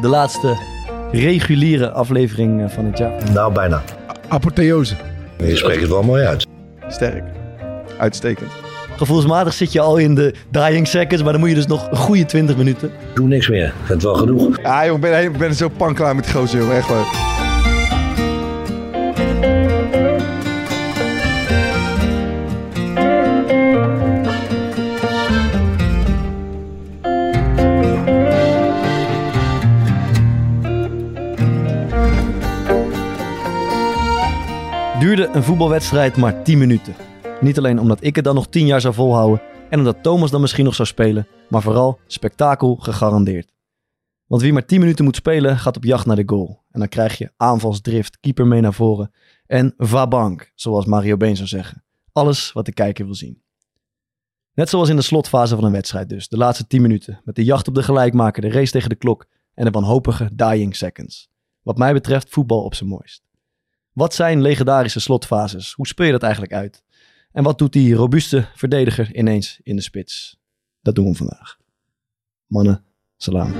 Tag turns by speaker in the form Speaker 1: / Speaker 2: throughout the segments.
Speaker 1: De laatste reguliere aflevering eh, van het jaar.
Speaker 2: Nou, bijna.
Speaker 3: Apotheose.
Speaker 2: Je spreekt het wel mooi uit.
Speaker 3: Sterk. Uitstekend.
Speaker 1: Gevoelsmatig zit je al in de dying seconds, maar dan moet je dus nog een goede 20 minuten.
Speaker 2: Doe niks meer. Ik vind het wel genoeg.
Speaker 3: Ja, jongen, ik ben, ik ben zo panklaar met gozer. Echt waar.
Speaker 1: Duurde een voetbalwedstrijd maar 10 minuten. Niet alleen omdat ik het dan nog 10 jaar zou volhouden en omdat Thomas dan misschien nog zou spelen, maar vooral spektakel gegarandeerd. Want wie maar 10 minuten moet spelen, gaat op jacht naar de goal. En dan krijg je aanvalsdrift, keeper mee naar voren en vabank, zoals Mario Been zou zeggen. Alles wat de kijker wil zien. Net zoals in de slotfase van een wedstrijd dus, de laatste 10 minuten, met de jacht op de gelijkmaker, de race tegen de klok en de wanhopige dying seconds. Wat mij betreft voetbal op zijn mooist. Wat zijn legendarische slotfases? Hoe speel je dat eigenlijk uit? En wat doet die robuuste verdediger ineens in de spits? Dat doen we vandaag. Mannen, salam.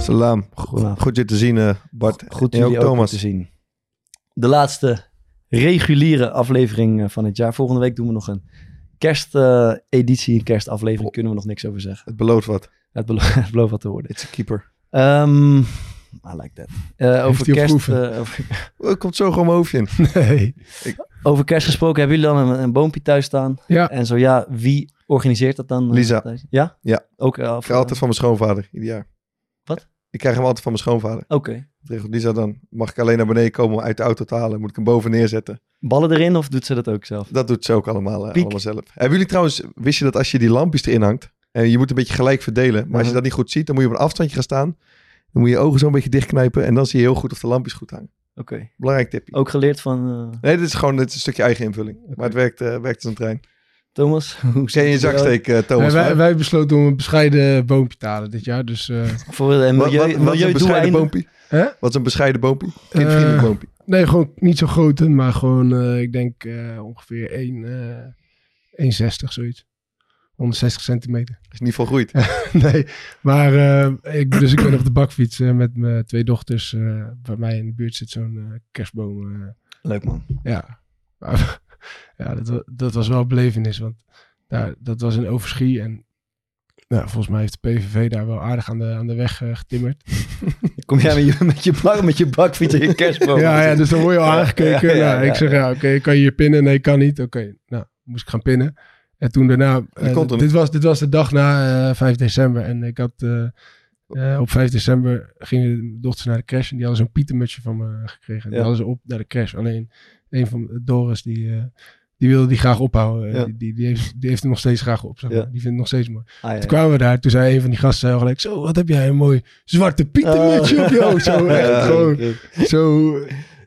Speaker 3: Salam.
Speaker 1: Goedenavond.
Speaker 3: Goed je te zien, eh, Bart.
Speaker 1: Goed
Speaker 3: en ook
Speaker 1: jullie ook
Speaker 3: Thomas.
Speaker 1: te zien. De laatste reguliere aflevering eh, van het jaar. Volgende week doen we nog een kersteditie, een kerstaflevering. Kunnen we nog niks over zeggen.
Speaker 3: Het belooft wat.
Speaker 1: Het, belo het belooft wat te worden.
Speaker 3: It's a keeper.
Speaker 1: Ehm I like that. Eh, over, kerst, over,
Speaker 3: Oh, het komt zo gewoon mijn hoofdje in.
Speaker 4: Nee.
Speaker 1: over kerst gesproken, hebben jullie dan een, een boompje thuis staan?
Speaker 4: Ja.
Speaker 1: En zo ja, wie organiseert dat dan? eh,
Speaker 3: Lisa.
Speaker 1: thuis? Ja?
Speaker 3: Ja.
Speaker 1: Ook
Speaker 3: Ik krijg altijd van mijn schoonvader, ieder jaar.
Speaker 1: Wat?
Speaker 3: Ik krijg hem altijd van mijn schoonvader.
Speaker 1: Oké.
Speaker 3: Dat regelt Lisa dan. Mag ik alleen naar beneden komen om uit de auto te halen? Moet ik hem boven neerzetten?
Speaker 1: Ballen erin of doet ze dat ook zelf?
Speaker 3: Dat doet ze ook allemaal, allemaal zelf. Hebben jullie trouwens, wist je dat als je die lampjes erin hangt... en je moet een beetje gelijk verdelen... maar als je
Speaker 1: Mhm.
Speaker 3: dat niet goed ziet, dan moet je op een afstandje gaan staan... dan moet je je ogen zo een beetje dichtknijpen... en dan zie je heel goed of de lampjes goed hangen.
Speaker 1: Oké.
Speaker 3: Belangrijk tipje.
Speaker 1: Ook geleerd van eh,
Speaker 3: Nee, dit is gewoon dit is een stukje eigen invulling. Maar het werkt, eh, werkt als een trein.
Speaker 1: Thomas. Hoe
Speaker 3: Ken je je
Speaker 1: zit het
Speaker 3: zaksteek, eh,
Speaker 4: Nee,
Speaker 3: Thomas?
Speaker 4: wij, wij besloten om een bescheiden boompje te halen dit jaar. Dus eh,
Speaker 1: Voor een
Speaker 3: wat,
Speaker 1: milieu,
Speaker 3: wat, wat is een bescheiden?
Speaker 4: Hè?
Speaker 3: Wat is een bescheiden boompie? Kindvriendelijk boompie.
Speaker 4: nee, gewoon niet zo groot, maar gewoon, eh, ik denk eh, ongeveer 1, eh 1,60 zoiets. 160 centimeter.
Speaker 3: Is niet volgroeid.
Speaker 4: nee, maar eh, ik, dus ik ben op de bakfiets eh, met mijn twee dochters. eh, bij mij in de buurt zit zo'n eh, kerstboom. eh,
Speaker 1: Leuk man.
Speaker 4: ja, ja dat, dat was wel een belevenis. Want daar, dat was in Overschie. En nou, volgens mij heeft de PVV daar wel aardig aan de, aan de weg eh, getimmerd.
Speaker 1: Kom jij met je, met je, bak, met je bakfiets en je kerstboom?
Speaker 4: Ja, ja, dus dan word je al aangekeken.
Speaker 1: ja, ja,
Speaker 4: nou, ik zeg, ja, oké, kan je hier pinnen? Nee, kan niet. Oké, nou, moest ik gaan pinnen. En toen daarna, eh, dit, was, dit was de dag na eh 5 december. En ik had, eh, eh, op 5 december gingen de dochters naar de crash. En die hadden zo'n pietermutsje van me gekregen. En die hadden ze op naar de crash. Alleen, een van Doris, die, eh, die wilde die graag ophouden. Die, die, heeft, die heeft hem nog steeds graag op. Die vindt het nog steeds mooi.
Speaker 1: Ah.
Speaker 4: Toen kwamen we daar. Toen zei een van die gasten zei gelijk, zo, wat heb jij een mooi zwarte pietermutsje op jou. Zo, echt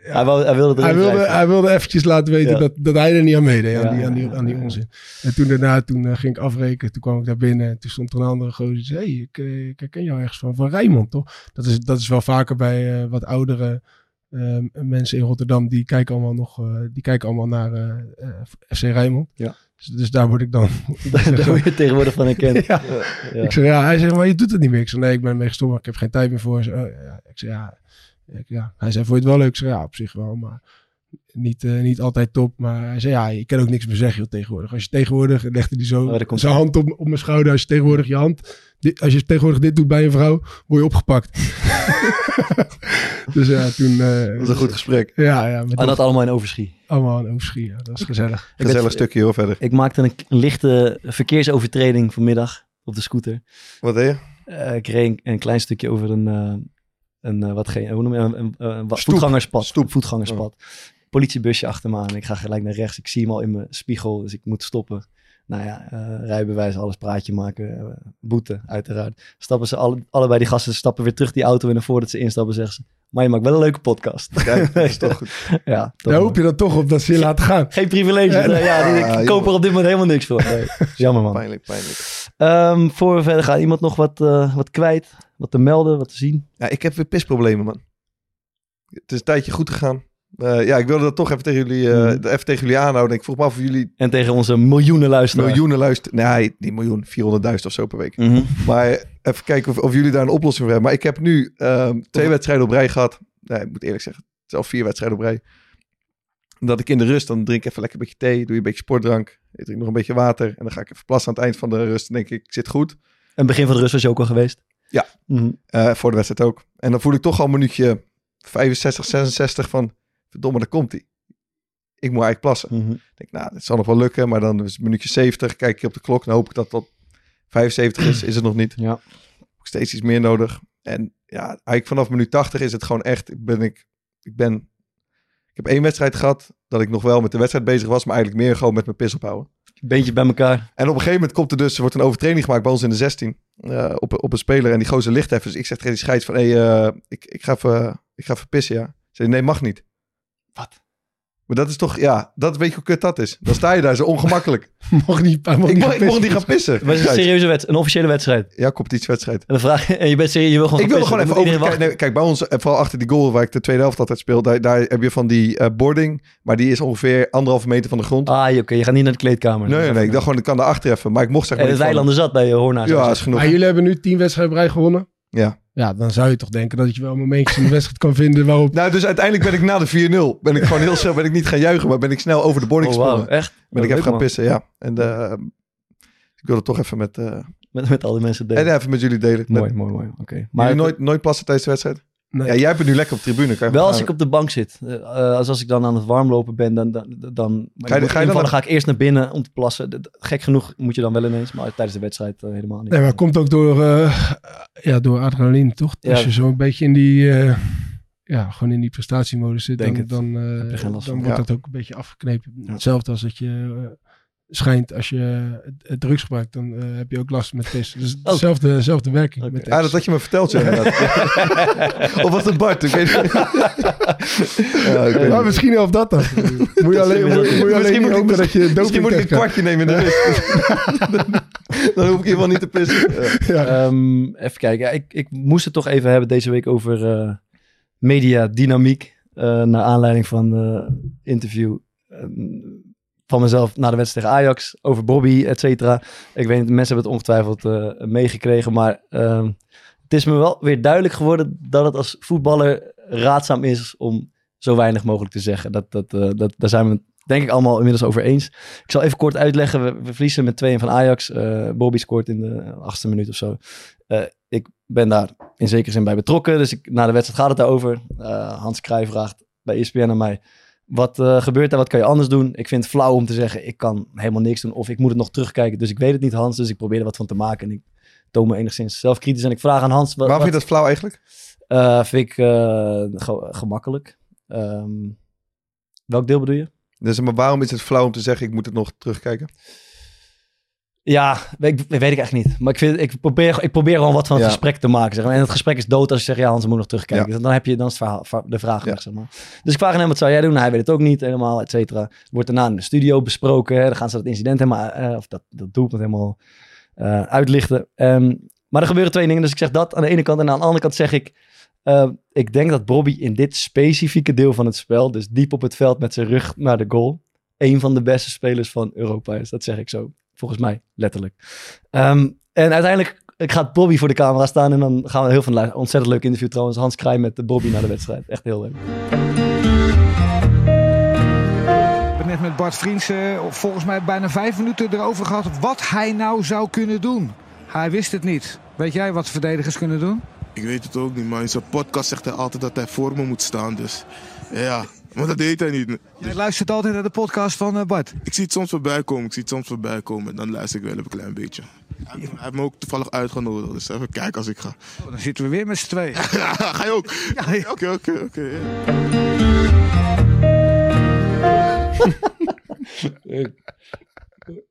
Speaker 1: ja. Hij, wou, hij wilde
Speaker 4: hij wilde,
Speaker 1: wrijven.
Speaker 4: hij wilde eventjes laten weten
Speaker 1: Ja.
Speaker 4: dat, dat hij er niet aan meedeed, aan, die, aan, die, aan die onzin. En toen daarna, toen eh, ging ik afrekenen, toen kwam ik daar binnen en toen stond er een andere gozer die zei, hey, ik, eh, ik herken jou ergens van, van Rijnmond, toch? Dat is, dat is wel vaker bij eh, wat oudere eh, mensen in Rotterdam, die kijken allemaal nog, die kijken allemaal naar FC Rijnmond.
Speaker 1: Ja.
Speaker 4: Dus, dus daar word ik dan...
Speaker 1: Daar word je tegenwoordig van herkend.
Speaker 4: ja.
Speaker 1: Ja.
Speaker 4: Ik zeg, ja, hij zegt, maar je doet het niet meer. Ik zeg, nee, ik ben ermee gestopt, maar ik heb geen tijd meer voor. Oh, ja. Ik zeg, ja. Ik, ja. Hij zei, vond je het wel leuk? Ik zeg, ja, op zich wel, maar Niet, eh, niet altijd top, maar hij zei ja, je kan ook niks meer zeggen joh, tegenwoordig. Als je tegenwoordig, legde hij zo
Speaker 1: Oh,
Speaker 4: zijn hand op, op mijn schouder. Als je tegenwoordig je hand, dit, als je tegenwoordig dit doet bij een vrouw, word je opgepakt. dus ja, toen... eh,
Speaker 3: Dat was een goed gesprek.
Speaker 4: Ja, ja, met
Speaker 1: En dat allemaal in overschie.
Speaker 4: allemaal een overschie. Ja, dat is gezellig.
Speaker 1: Ik
Speaker 3: Gezellig
Speaker 1: ben-
Speaker 3: stukje hoor verder.
Speaker 1: Ik maakte een, een lichte verkeersovertreding vanmiddag op de scooter.
Speaker 3: Wat deed je?
Speaker 1: Eh, ik reed een, een klein stukje over een, eh, een eh, wat geen, hoe noem je een, een, een, wa-
Speaker 3: Stoep.
Speaker 1: voetgangerspad.
Speaker 3: Stoep. Oh.
Speaker 1: Voetgangerspad. Politiebusje achter me aan. Ik ga gelijk naar rechts. Ik zie hem al in mijn spiegel, dus ik moet stoppen. Nou ja, eh, rijbewijs, alles praatje maken. eh, boete, uiteraard. Stappen ze alle, allebei die gasten stappen weer terug die auto in en voordat ze instappen zeggen ze... Maar je maakt wel een leuke podcast.
Speaker 3: Kijk, dat is toch goed.
Speaker 1: ja, toch
Speaker 4: Daar hoop je dan toch op dat ze je laten gaan.
Speaker 1: Geen privilege.
Speaker 4: Ja,
Speaker 1: Ja, die-
Speaker 3: Ah,
Speaker 1: ik koop er op dit moment helemaal niks voor. Nee. Jammer man.
Speaker 3: Pijnlijk, pijnlijk.
Speaker 1: Ehm, voor we verder gaan, iemand nog wat, eh, wat kwijt? Wat te melden, wat te zien?
Speaker 3: Ja, ik heb weer pisproblemen, man. Het is een tijdje goed gegaan. Eh, ja, ik wilde dat toch even tegen jullie, eh,
Speaker 1: Mhm.
Speaker 3: even tegen jullie aanhouden. Ik vroeg me af of jullie
Speaker 1: En tegen onze miljoenen luisteraars.
Speaker 3: miljoenen luisteren. Nee, niet miljoen, 400.000 of zo per week.
Speaker 1: Mhm.
Speaker 3: Maar even kijken of, of jullie daar een oplossing voor hebben. Maar ik heb nu ehm, twee wedstrijden op rij gehad. Nee, ik moet eerlijk zeggen, zelfs vier wedstrijden op rij. Dat ik in de rust, dan drink ik even lekker een beetje thee. Doe je een beetje sportdrank. Ik drink nog een beetje water. En dan ga ik even plassen aan het eind van de rust. Dan denk ik, ik zit goed.
Speaker 1: En begin van de rust was je ook al geweest?
Speaker 3: Ja.
Speaker 1: Mhm.
Speaker 3: Eh, voor de wedstrijd ook. En dan voel ik toch al een minuutje 65, 66 van... Verdomme, daar komt hij. Ik moet eigenlijk plassen.
Speaker 1: Mhm.
Speaker 3: Ik denk, nou, dit zal nog wel lukken. Maar dan is het minuutje 70. Kijk je op de klok. Dan hoop ik dat het tot 75 is. Is het nog niet.
Speaker 1: Ja.
Speaker 3: Steeds iets meer nodig. En ja, eigenlijk vanaf minuut 80 is het gewoon echt. Ben ik, ik ben. Ik heb één wedstrijd gehad. Dat ik nog wel met de wedstrijd bezig was. Maar eigenlijk meer gewoon met mijn pis ophouden.
Speaker 1: Beetje bij elkaar.
Speaker 3: En op een gegeven moment komt er dus. Er wordt een overtreding gemaakt bij ons in de 16. eh, op, op een speler. En die gozer ligt even. Dus ik zeg tegen die scheids van. Hé, hey, eh, ik, ik, ga even, ik ga even pissen, ja. Zei, nee, mag niet.
Speaker 1: Wat?
Speaker 3: Maar dat is toch, ja, dat weet je hoe kut dat is. Dan sta je daar zo ongemakkelijk.
Speaker 4: Mocht niet, mocht
Speaker 3: ik,
Speaker 4: niet
Speaker 3: mag, ik
Speaker 4: gaan
Speaker 3: mocht niet
Speaker 4: pissen.
Speaker 3: gaan pissen.
Speaker 1: Het was een serieuze wedstrijd, een officiële wedstrijd.
Speaker 3: Ja, competitiewedstrijd.
Speaker 1: En, dan vraag, je- en je bent serieus, je wil gewoon
Speaker 3: Ik
Speaker 1: gaan
Speaker 3: gewoon even over. Kijk,
Speaker 1: iedereen
Speaker 3: nee, kijk, bij ons, eh, vooral achter die goal waar ik de tweede helft altijd speel, daar, daar heb je van die eh, boarding, maar die is ongeveer anderhalve meter van de grond.
Speaker 1: Ah, oké, je gaat niet naar de kleedkamer.
Speaker 3: nee, nee, nee, ik dacht gewoon, ik kan daarachter even, maar ik mocht zeg maar
Speaker 1: En
Speaker 3: van-
Speaker 1: weilanden zat bij je Hornaars.
Speaker 3: Ja, is genoeg.
Speaker 4: Maar jullie hebben nu tien wedstrijden gewonnen.
Speaker 3: Ja.
Speaker 4: Ja, dan zou je toch denken dat je wel momentjes in de wedstrijd kan vinden waarop...
Speaker 3: Nou, dus uiteindelijk ben ik na de 4-0, ben ik gewoon heel snel, ben ik niet gaan juichen, maar ben ik snel over de boarding
Speaker 1: Oh,
Speaker 3: gesprongen.
Speaker 1: echt?
Speaker 3: Ben
Speaker 1: Oh,
Speaker 3: ik even
Speaker 1: leuk,
Speaker 3: gaan
Speaker 1: man.
Speaker 3: pissen, ja. En eh, ik wilde toch even met, eh,
Speaker 1: Met, met al die mensen delen.
Speaker 3: en even met jullie delen.
Speaker 1: Mooi,
Speaker 3: Met,
Speaker 1: mooi, mooi. Oké.
Speaker 3: maar
Speaker 1: Maar
Speaker 3: nooit, nooit plassen tijdens de wedstrijd?
Speaker 4: Nee.
Speaker 3: Ja, jij hebt het nu lekker op de tribune. Kan je
Speaker 1: wel als ik op de bank zit. Eh, eh, als, als ik dan aan het warmlopen ben, dan, dan, dan,
Speaker 3: Ga je-
Speaker 1: in
Speaker 3: ga je
Speaker 1: ieder
Speaker 3: dan-
Speaker 1: ga ik eerst naar binnen om te plassen. Gek genoeg moet je dan wel ineens, maar tijdens de wedstrijd eh, helemaal niet.
Speaker 4: Nee, maar het komt ook door, eh, ja, door adrenaline, toch?
Speaker 1: Ja.
Speaker 4: Als je zo een beetje in die, eh, ja, gewoon in die prestatiemodus zit,
Speaker 1: Denk
Speaker 4: dan,
Speaker 1: het.
Speaker 4: dan, dan wordt
Speaker 3: Ja.
Speaker 4: dat ook een beetje afgeknepen.
Speaker 1: Ja.
Speaker 4: Hetzelfde als dat je schijnt, als je drugs gebruikt, dan eh, heb je ook last met pissen. Dus
Speaker 1: Oh.
Speaker 4: dezelfde, dezelfde werking. Met
Speaker 3: Ah, dat had je me verteld, ja. of was het Bart? Ik weet niet. ja, ik weet
Speaker 4: Maar
Speaker 3: niet.
Speaker 4: misschien helpt dat dan. Moet je alleen, moet, je- alleen
Speaker 3: ik-
Speaker 4: dat je
Speaker 3: Misschien moet ik een kwartje nemen in de rust. Dan hoef ik helemaal niet te pissen. Ja.
Speaker 1: Ehm, even kijken. Ja, ik, ik moest het toch even hebben deze week over eh mediadynamiek. eh naar aanleiding van interview ehm, van mezelf na de wedstrijd tegen Ajax. Over Bobby, et cetera. Ik weet mensen hebben het ongetwijfeld eh, meegekregen. Maar ehm, het is me wel weer duidelijk geworden dat het als voetballer raadzaam is om zo weinig mogelijk te zeggen. Dat, dat, eh, dat, daar zijn we het denk ik allemaal inmiddels over eens. Ik zal even kort uitleggen. We, verliezen met 2 van Ajax. Eh, Bobby scoort in de achtste minuut of zo. Ik ben daar in zekere zin bij betrokken. Dus ik, na de wedstrijd gaat het daarover. Hans Krij vraagt bij ESPN aan mij... Wat eh, gebeurt daar? Wat kan je anders doen? Ik vind het flauw om te zeggen... ik kan helemaal niks doen of ik moet het nog terugkijken. Dus ik weet het niet, Hans. Dus ik probeer er wat van te maken. En ik toon me enigszins zelfkritisch. En ik vraag aan Hans... Wat,
Speaker 3: Waarom vind je dat flauw eigenlijk?
Speaker 1: eh, vind ik eh, ge- gemakkelijk. Ehm, welk deel bedoel je?
Speaker 3: Dus, maar waarom is het flauw om te zeggen, ik moet het nog terugkijken?
Speaker 1: Ja, weet, ik- weet ik echt niet. Maar ik, vind, ik, probeer, ik probeer gewoon wat van het
Speaker 3: Ja.
Speaker 1: gesprek te maken. Zeg maar. En het gesprek is dood als je zegt, ja Hans, we moeten nog terugkijken. Dus Dan heb je dan is het verhaal, de vraag
Speaker 3: Ja.
Speaker 1: weg, zeg maar. Dus ik vraag aan hem, wat zou jij doen? Hij weet het ook niet helemaal, et cetera. Wordt daarna in de studio besproken. Hè. Dan gaan ze dat incident helemaal, eh, of dat, dat doelpunt helemaal eh, uitlichten. Ehm, maar er gebeuren twee dingen. Dus ik zeg dat aan de ene kant. En aan de andere kant zeg ik, eh, ik denk dat Bobby in dit specifieke deel van het spel, dus diep op het veld met zijn rug naar de goal, een van de beste spelers van Europa is. Dat zeg ik zo. Volgens mij, letterlijk. Ehm, en uiteindelijk gaat Bobby voor de camera staan en dan gaan we heel veel luisteren. Ontzettend leuk interview trouwens. Hans Krij met de Bobby na de wedstrijd. Echt heel leuk.
Speaker 5: Bart Vriends eh, volgens mij bijna vijf minuten erover gehad wat hij nou zou kunnen doen. Hij wist het niet. Weet jij wat verdedigers kunnen doen?
Speaker 6: Ik weet het ook niet, maar in zijn podcast zegt hij altijd dat hij voor me moet staan. Dus ja, maar dat deed hij niet.
Speaker 5: Jij luistert altijd naar de podcast van eh, Bart.
Speaker 6: Ik zie het soms voorbij komen, ik zie het soms voorbij komen. En dan luister ik wel een klein beetje. Hij heeft- me ook toevallig uitgenodigd, dus even kijken als ik ga.
Speaker 5: Oh, dan zitten we weer met z'n tweeën.
Speaker 6: ga je ook? Oké, oké, oké.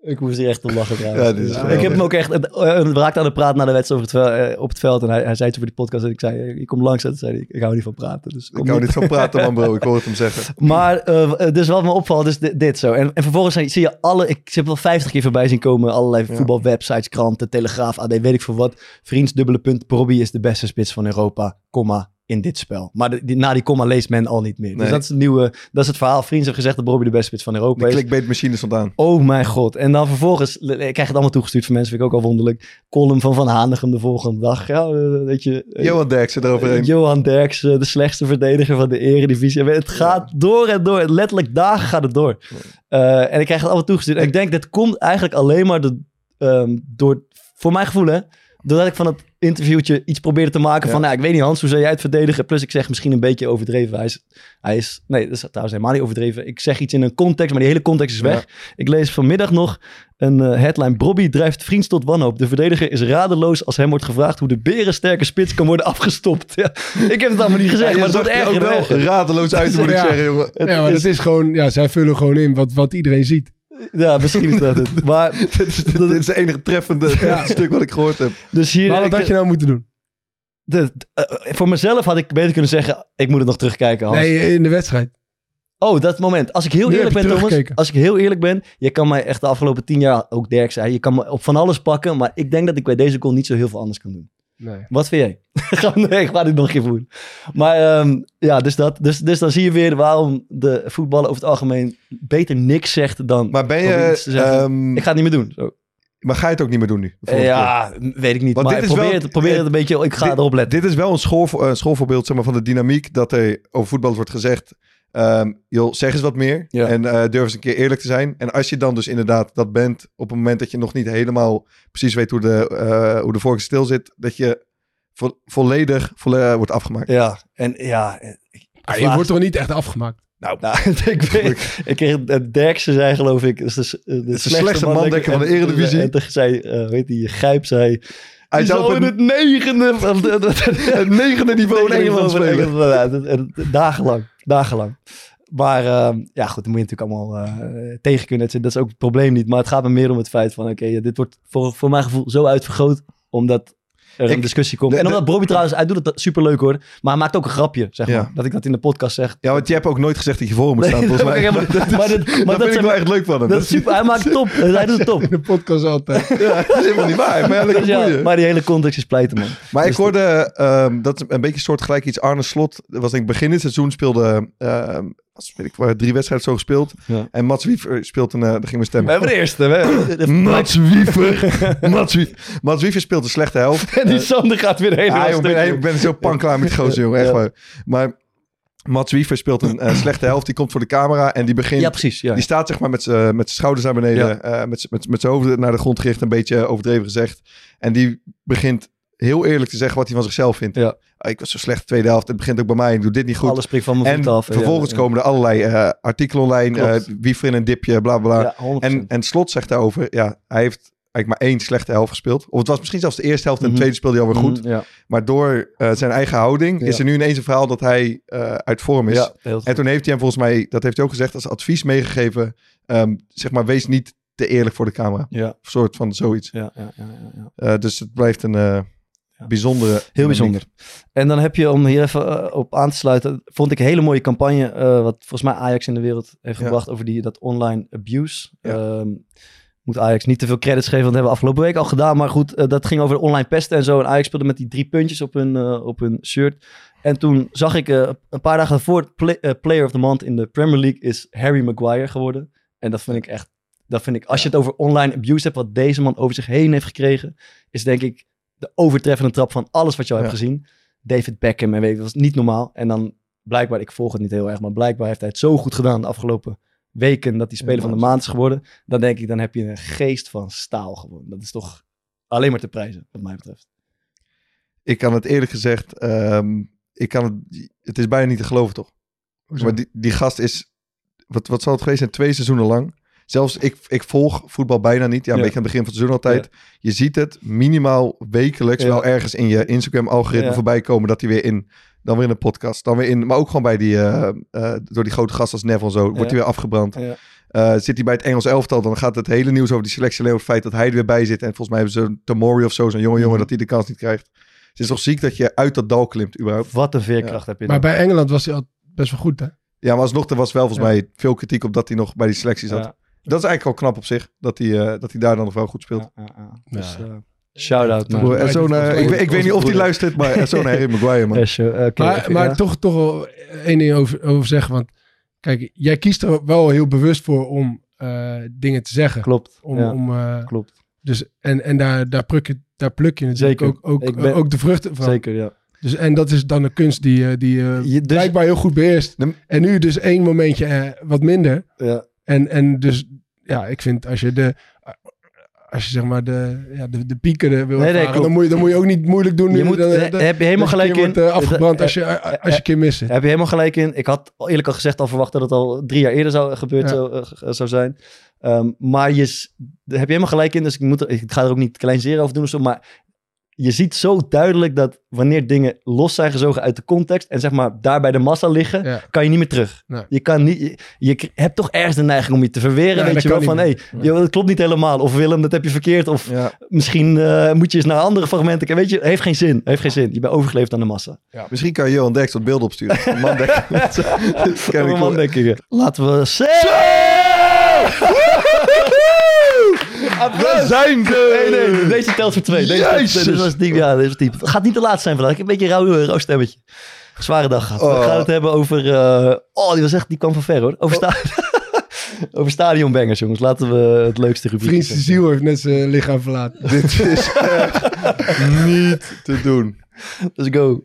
Speaker 1: Ik moest hier echt om lachen trouwens.
Speaker 3: Ja, dit is
Speaker 1: ik heb hem ook echt... eh, We raakten aan de praat na de wedstrijd over het eh, op het veld. En hij, hij zei het over die podcast. En ik zei, eh, je komt langs. En toen zei hij, ik hou niet van praten. Dus kom
Speaker 3: Ik hou niet van praten, man, bro. Ik hoor het hem zeggen.
Speaker 1: Maar eh, dus wat me opvalt is dit, dit zo. En, en vervolgens zie- zie je alle... Ik heb wel vijftig keer voorbij zien komen. Allerlei voetbalwebsites, kranten, Telegraaf, AD, weet ik veel wat. Vriends, dubbele punt. Robbie is de beste spits van Europa, komma, in dit spel. Maar de- die, na die komma leest men al niet meer. Dus dat is het nieuwe... Dat is het verhaal. Vriends heeft gezegd dat Robbie de beste spits van Europa
Speaker 3: De
Speaker 1: is.
Speaker 3: clickbait-machine stond aan.
Speaker 1: Oh mijn god. En dan vervolgens, ik krijg het allemaal toegestuurd van mensen, vind ik ook al wonderlijk. Column van Van Hanegem de volgende dag. Ja, eh, weet je. eh,
Speaker 3: Johan Derksen eroverheen.
Speaker 1: Johan Derksen, de slechtste verdediger van de eredivisie. Het gaat door en door. Letterlijk dagen gaat het door. Eh, en ik krijg het allemaal toegestuurd. En ik denk, dat komt eigenlijk alleen maar de, ehm, door, voor mijn gevoel hè, doordat ik van het interviewtje iets probeerde te maken
Speaker 3: Ja.
Speaker 1: van, nou, ik weet niet Hans, hoe zou jij het verdedigen? Plus ik zeg misschien een beetje overdreven. Hij is, hij is nee, dat is trouwens helemaal niet overdreven. Ik zeg iets in een context, maar die hele context is weg. Ik lees vanmiddag nog een eh, headline. Brobby drijft vriends tot wanhoop. De verdediger is radeloos als hem wordt gevraagd hoe de berensterke spits kan worden afgestopt. Ja, ik heb het allemaal niet gezegd,
Speaker 3: Ja,
Speaker 1: maar het wordt erger en
Speaker 3: wel radeloos uit, moet ik
Speaker 4: Ja.
Speaker 3: zeggen, jongen.
Speaker 1: Het
Speaker 4: ja, maar
Speaker 1: is-
Speaker 4: dat is gewoon, ja, zij vullen gewoon in wat, wat iedereen ziet.
Speaker 1: Ja, misschien is dat het. Maar,
Speaker 3: Dit is, dit is de enige treffende stuk wat ik gehoord heb.
Speaker 1: dus hier...
Speaker 4: Maar wat
Speaker 1: ik-
Speaker 4: had je nou moeten doen?
Speaker 1: de- eh, voor mezelf had ik beter kunnen zeggen, ik moet het nog terugkijken, Hans.
Speaker 4: Nee, in de wedstrijd.
Speaker 1: Oh, dat moment. Als ik heel
Speaker 4: Nu
Speaker 1: eerlijk ben, Thomas. Als ik heel eerlijk ben. Je kan mij echt de afgelopen tien jaar, ook Dirk zei, je kan me op van alles pakken. Maar ik denk dat ik bij deze goal niet zo heel veel anders kan doen.
Speaker 4: Nee.
Speaker 1: Wat vind jij? Nee, ik ga dit nog een keer voeren. Maar ehm, ja, dus, dat, dus, dus dan zie je weer waarom de voetballer over het algemeen beter niks zegt dan...
Speaker 3: Maar ben je... ehm,
Speaker 1: ik ga het niet meer doen. Zo.
Speaker 3: maar ga je het ook niet meer doen nu? keer?
Speaker 1: Ja, weet ik niet.
Speaker 3: Want
Speaker 1: maar
Speaker 3: dit is
Speaker 1: probeer,
Speaker 3: wel-
Speaker 1: het, probeer het een beetje... Ik ga
Speaker 3: dit-
Speaker 1: erop letten.
Speaker 3: Dit is wel een, school, een schoolvoorbeeld zeg maar, van de dynamiek dat er over voetballers wordt gezegd... ehm joh, zeg eens wat meer
Speaker 1: Ja.
Speaker 3: en eh, durf eens een keer eerlijk te zijn. En als je dan dus inderdaad dat bent op het moment dat je nog niet helemaal precies weet hoe de, eh hoe de vork stil zit... dat je vo- volledig volle- wordt afgemaakt.
Speaker 1: Ja, en ja... ik-
Speaker 4: Ah, je
Speaker 1: vraag-
Speaker 4: wordt toch niet echt afgemaakt?
Speaker 1: Nou, ik weet, ik kreeg het Derksen zei geloof ik, is de, de, de,
Speaker 3: slechtste mandekker van de
Speaker 1: en-
Speaker 3: Eredivisie.
Speaker 1: En toen zei, eh weet die Gijp zei,
Speaker 3: Hij
Speaker 1: hij
Speaker 3: zou
Speaker 1: in
Speaker 3: het,
Speaker 1: negende, van de- de-
Speaker 3: het negende niveau in
Speaker 1: negende
Speaker 3: Engeland
Speaker 1: van
Speaker 3: spelen.
Speaker 1: Dagenlang, dagenlang. Maar ehm, ja, goed, dan moet je natuurlijk allemaal eh, tegen kunnen. Dat is ook het probleem niet. Maar het gaat me meer om het feit van, oké, dit wordt voor, voor mijn gevoel zo uitvergroot, omdat er een discussie komt. en omdat Bobby trouwens, hij doet het superleuk hoor, maar hij maakt ook een grapje, zeg
Speaker 3: Ja.
Speaker 1: maar. Dat ik dat in de podcast zeg.
Speaker 3: Ja, want je hebt ook nooit gezegd dat je voor hem moet
Speaker 1: Nee,
Speaker 3: staan, volgens
Speaker 1: dat
Speaker 3: mij.
Speaker 1: Maar dit- maar
Speaker 3: dat
Speaker 1: dat
Speaker 3: vind ik wel echt leuk van hem.
Speaker 1: Dat is super. Hij maakt top. Hij doet het top.
Speaker 4: In de podcast altijd.
Speaker 3: Ja, dat is helemaal niet waar. Maar, ja,
Speaker 1: Dus ja, maar die hele context is pleiten, man.
Speaker 3: Maar ik
Speaker 1: Dus
Speaker 3: hoorde, ehm, dat is een beetje soortgelijk iets. Arne Slot, dat was denk ik begin dit seizoen, speelde, ehm, als weet ik, drie wedstrijden zo gespeeld.
Speaker 1: Ja.
Speaker 3: En Mats Wiever speelt een, uh, daar ging mijn stem.
Speaker 1: We hebben de eerste. We, de,
Speaker 3: Mats Wiever. Mats Wiever. Mats Wiever speelt de slechte helft.
Speaker 1: en die Sander gaat weer helemaal
Speaker 3: Ja, joh, ik, ben, ben zo panklaar met gozer, jongen. Echt
Speaker 1: Ja.
Speaker 3: waar. Maar Mats Wiever speelt een eh, slechte helft. Die komt voor de camera en die begint...
Speaker 1: Ja, precies. Ja.
Speaker 3: Die staat zeg maar met zijn schouders naar beneden, eh, met, z'n- met zijn hoofd naar de grond gericht, een beetje overdreven gezegd. En die begint heel eerlijk te zeggen wat hij van zichzelf vindt.
Speaker 1: Ja.
Speaker 3: Ah, ik was zo slecht de tweede helft, het begint ook bij mij, ik doe dit niet goed.
Speaker 1: Alles springt van mijn
Speaker 3: en
Speaker 1: voet af.
Speaker 3: vervolgens
Speaker 1: ja,
Speaker 3: komen er allerlei eh, artikelen online, eh Wiever in een dipje, bla bla. bla.
Speaker 1: Ja, 100%.
Speaker 3: en, en Slot zegt daarover, ja, hij heeft eigenlijk maar één slechte helft gespeeld. Of het was misschien zelfs de eerste helft en de
Speaker 1: Mhm.
Speaker 3: tweede speelde hij alweer goed.
Speaker 1: Mhm, Ja,
Speaker 3: Maar door eh, zijn eigen houding
Speaker 1: Ja.
Speaker 3: is er nu ineens een verhaal dat hij uit vorm is.
Speaker 1: ja
Speaker 3: En toen heeft hij hem volgens mij, dat heeft hij ook gezegd, als advies meegegeven. ehm, zeg maar, wees niet te eerlijk voor de camera.
Speaker 1: Ja,
Speaker 3: Een soort van zoiets.
Speaker 1: ja, ja, ja,
Speaker 3: dus het blijft een. Bijzondere...
Speaker 1: Heel bijzonder. En dan heb je, om hier even eh, op aan te sluiten, vond ik een hele mooie campagne, eh, wat volgens mij Ajax in de wereld heeft gebracht over die, dat online abuse. Ehm, moet Ajax niet te veel credits geven, want dat hebben we afgelopen week al gedaan. Maar goed, eh, dat ging over de online pesten en zo. En Ajax speelde met die drie puntjes op hun, op hun shirt. En toen zag ik een paar dagen daarvoor, play- Player of the Month in de Premier League is Harry Maguire geworden. En dat vind ik echt, dat vind ik, als je het over online abuse hebt, wat deze man over zich heen heeft gekregen, is denk ik de overtreffende trap van alles wat je al hebt gezien. David Beckham en weet je, dat was niet normaal. En dan blijkbaar, ik volg het niet heel erg, maar blijkbaar heeft hij het zo goed gedaan de afgelopen weken dat hij speler van de maand is geworden. Dan denk ik, dan heb je een geest van staal gewoon. Dat is toch alleen maar te prijzen, wat mij betreft.
Speaker 3: Ik kan het eerlijk gezegd, ehm, ik kan het, het is bijna niet te geloven toch? Maar die, die gast is, wat, wat zal het geweest zijn, twee seizoenen lang. Zelfs ik, ik volg voetbal bijna niet. Ja, een
Speaker 1: Ja.
Speaker 3: beetje aan het begin van het seizoen altijd. Je ziet het minimaal wekelijks
Speaker 1: Ja.
Speaker 3: wel ergens in je Instagram-algoritme
Speaker 1: Ja.
Speaker 3: voorbij komen dat hij weer in, dan weer in een podcast, dan weer in, maar ook gewoon bij die, eh, eh, door die grote gasten als Neville en zo, wordt hij weer afgebrand.
Speaker 1: Ja.
Speaker 3: Eh, zit hij bij het Engels elftal, dan gaat het hele nieuws over die selectie alleen over het feit dat hij er weer bij zit. En volgens mij hebben ze een Tomori of zo, zo'n jonge jongen,
Speaker 1: Mhm.
Speaker 3: dat hij de kans niet krijgt. Het is toch ziek dat je uit dat dal klimt überhaupt.
Speaker 1: Wat een veerkracht heb je
Speaker 4: Maar
Speaker 1: dan.
Speaker 4: bij Engeland was hij al best wel goed, hè?
Speaker 3: Ja, maar alsnog, er was wel volgens
Speaker 4: Ja.
Speaker 3: mij veel kritiek op dat hij nog bij die selectie zat.
Speaker 1: Ja,
Speaker 3: Dat is eigenlijk al knap op zich, dat hij, eh, dat hij daar dan nog wel goed speelt.
Speaker 1: ja, ja, ja. Dus,
Speaker 4: Ja.
Speaker 1: eh, shout-out.
Speaker 3: Broer, en zo'n, eh, ik, weet- ik weet niet of hij luistert, maar en zo'n Harry Maguire, man.
Speaker 1: Ja, show- oké,
Speaker 4: maar maar
Speaker 1: ja.
Speaker 4: toch, toch wel één ding over, over zeggen. Want kijk, jij kiest er wel heel bewust voor om eh, dingen te zeggen.
Speaker 1: Klopt.
Speaker 4: Om,
Speaker 1: ja,
Speaker 4: om, eh,
Speaker 1: klopt.
Speaker 4: dus, en en daar, daar, pluk je, daar pluk je natuurlijk
Speaker 1: Zeker.
Speaker 4: ook, ook,
Speaker 1: ben-
Speaker 4: ook de vruchten van.
Speaker 1: Zeker, ja.
Speaker 4: Dus, en dat is dan een kunst die, eh, die
Speaker 1: Je- dus-
Speaker 4: blijkbaar heel goed beheerst.
Speaker 3: De-
Speaker 4: En nu dus één momentje wat minder.
Speaker 1: ja.
Speaker 4: En, en dus, ja, ik vind als je de, als je zeg maar de, ja, de, de pieken wil
Speaker 1: nee,
Speaker 4: dan, moet je, dan moet je ook niet moeilijk doen.
Speaker 1: Je moet,
Speaker 4: dan, dan-
Speaker 1: heb je helemaal gelijk in.
Speaker 4: wordt, eh, afgebrand
Speaker 1: Eh,
Speaker 4: als je,
Speaker 1: eh,
Speaker 4: als je een keer mist.
Speaker 1: Heb je helemaal gelijk in. Ik had eerlijk al gezegd al verwacht dat het al drie jaar eerder zou, gebeurd
Speaker 4: Ja.
Speaker 1: zou, zijn. Ehm, maar je, heb je helemaal gelijk in. Dus ik, moet er, ik ga er ook niet kleinzeren over doen of zo. Maar je ziet zo duidelijk dat wanneer dingen los zijn gezogen uit de context. En zeg maar daar bij de massa liggen.
Speaker 4: Ja.
Speaker 1: Kan je niet meer terug.
Speaker 4: Nee.
Speaker 1: Je, kan niet, je, hebt toch ergens de neiging om je te verweren.
Speaker 4: Ja,
Speaker 1: weet je wel van hé, hey, joh, dat klopt niet helemaal. Of Willem, dat heb je verkeerd. Of
Speaker 3: Ja.
Speaker 1: misschien eh, moet je eens naar andere fragmenten. kijken. Weet je, heeft geen zin. Heeft geen zin. Je bent overgeleefd aan de massa.
Speaker 3: Misschien kan Johan Derks wat beelden opsturen. Een Man Dek. Dat ken ik
Speaker 1: Oh,
Speaker 3: wel.
Speaker 1: man, denk ik. Laten we... Zo!
Speaker 3: We zijn
Speaker 1: Nee,
Speaker 3: er!
Speaker 1: nee, deze telt voor twee. Deze telt was diep, ja, was diep. Het gaat niet te laat zijn vandaag. Ik heb een beetje een rauw, rauw stemmetje. Zware dag gehad. We
Speaker 3: Oh.
Speaker 1: gaan het hebben over... eh, oh, die was echt... Die kwam van ver, hoor. Over, sta over stadionbangers, jongens. Laten we het leukste rubriek
Speaker 4: Vriendse ziel heeft net zijn lichaam verlaten.
Speaker 3: Dit is echt niet te doen.
Speaker 1: Let's go.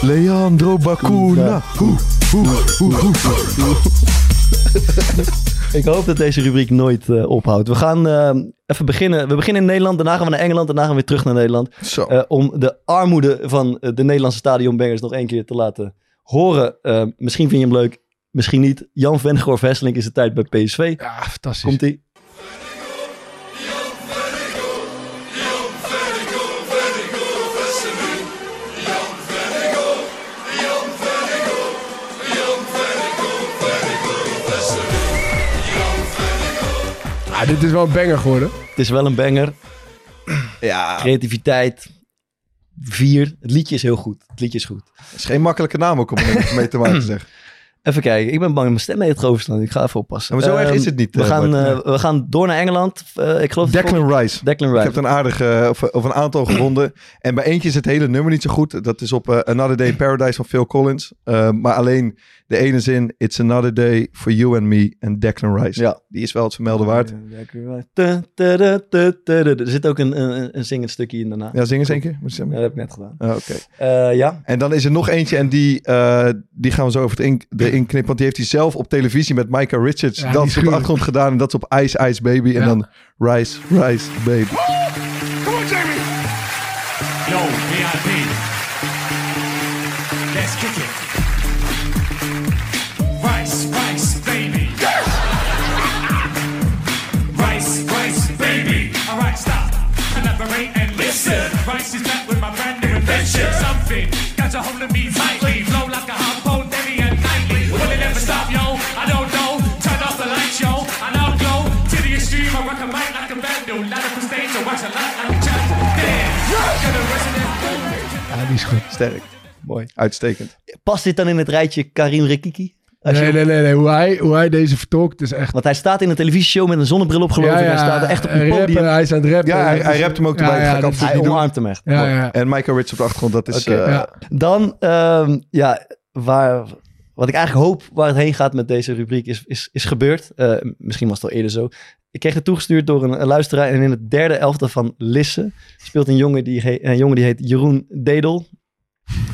Speaker 3: Leandro Bacuna. Hoe, hoe, hoe, hoe.
Speaker 1: Ik hoop dat deze rubriek nooit eh, ophoudt. We gaan eh, even beginnen. We beginnen in Nederland. Daarna gaan we naar Engeland. Daarna gaan we weer terug naar Nederland.
Speaker 3: Zo.
Speaker 1: Eh, om de armoede van de Nederlandse stadionbangers nog één keer te laten horen. Misschien vind je hem leuk, misschien niet. Jan Vennegoor Vesseling is de tijd bij PSV.
Speaker 4: Ja, fantastisch.
Speaker 1: Komt
Speaker 4: dit is wel een banger geworden.
Speaker 1: Het is wel een banger.
Speaker 3: Ja,
Speaker 1: Creativiteit. Vier. Het liedje is heel goed. Het liedje is goed.
Speaker 3: het is geen makkelijke naam ook om mee te maken zeg.
Speaker 1: Even kijken. Ik ben bang dat mijn stem heeft overstaan. Ik ga even oppassen.
Speaker 3: Maar zo erg
Speaker 1: Ehm,
Speaker 3: is het niet,
Speaker 1: We
Speaker 3: eh,
Speaker 1: gaan, eh, we gaan door naar Engeland. Eh, ik geloof
Speaker 3: Declan Rice.
Speaker 1: Declan
Speaker 3: Ik
Speaker 1: Rice.
Speaker 3: heb er een aardige, of, of een aantal gevonden. En bij eentje is het hele nummer niet zo goed. Dat is op eh, Another Day in Paradise van Phil Collins. Eh, maar alleen de ene zin. It's another day for you and me and Declan Rice.
Speaker 1: Ja.
Speaker 3: Die is wel het vermelden waard.
Speaker 1: Er zit ook een, een, een zingend stukje in daarna.
Speaker 3: Ja, zing eens één keer.
Speaker 1: Ja, dat heb ik net gedaan.
Speaker 3: Ah, Oké.
Speaker 1: Eh, ja.
Speaker 3: En dan is er nog eentje en die, eh, die gaan we zo over het in, erin knippen. Want die heeft hij zelf op televisie met Micah Richards.
Speaker 4: Ja,
Speaker 3: dat
Speaker 4: is
Speaker 3: op de achtergrond gedaan. En dat is op Ice Ice Baby. En dan Rice, Rice Baby.
Speaker 7: Invention. Something got a hold of me tightly. Flow like a hot pole, daily and nightly. Will it ever stop, yo? I don't know. Turn off the lights, yo. And I'll go to the extreme. I rock a mic like a vandal. Light up the stage, I watch a light like a child.
Speaker 4: Ja, die is goed.
Speaker 3: Sterk.
Speaker 1: Mooi.
Speaker 3: Uitstekend.
Speaker 1: Past dit dan in het rijtje Karim Rekiki? Je-
Speaker 4: Nee, nee, nee. Hoe hij, hoe hij deze vertolkt is echt...
Speaker 1: Want hij staat in een televisieshow met een zonnebril op geloof ik. Hij staat echt op een podium.
Speaker 4: hij is aan het rappen.
Speaker 3: Ja, hij, hij
Speaker 4: is-
Speaker 3: rapt hem ook
Speaker 4: Ja,
Speaker 3: erbij.
Speaker 4: ja,
Speaker 3: dat absoluut
Speaker 1: Hij
Speaker 3: doen.
Speaker 1: omarmt hem echt.
Speaker 4: Ja, ja.
Speaker 3: En Michael Rich op de achtergrond, dat is... Eh,
Speaker 4: ja.
Speaker 1: Dan, ehm, ja, waar, wat ik eigenlijk hoop waar het heen gaat met deze rubriek is, is, is gebeurd. Eh, misschien was het al eerder zo. Ik kreeg het toegestuurd door een, een luisteraar. En in het derde elftal van Lisse speelt een jongen die, he- een jongen die heet Jeroen Dedel.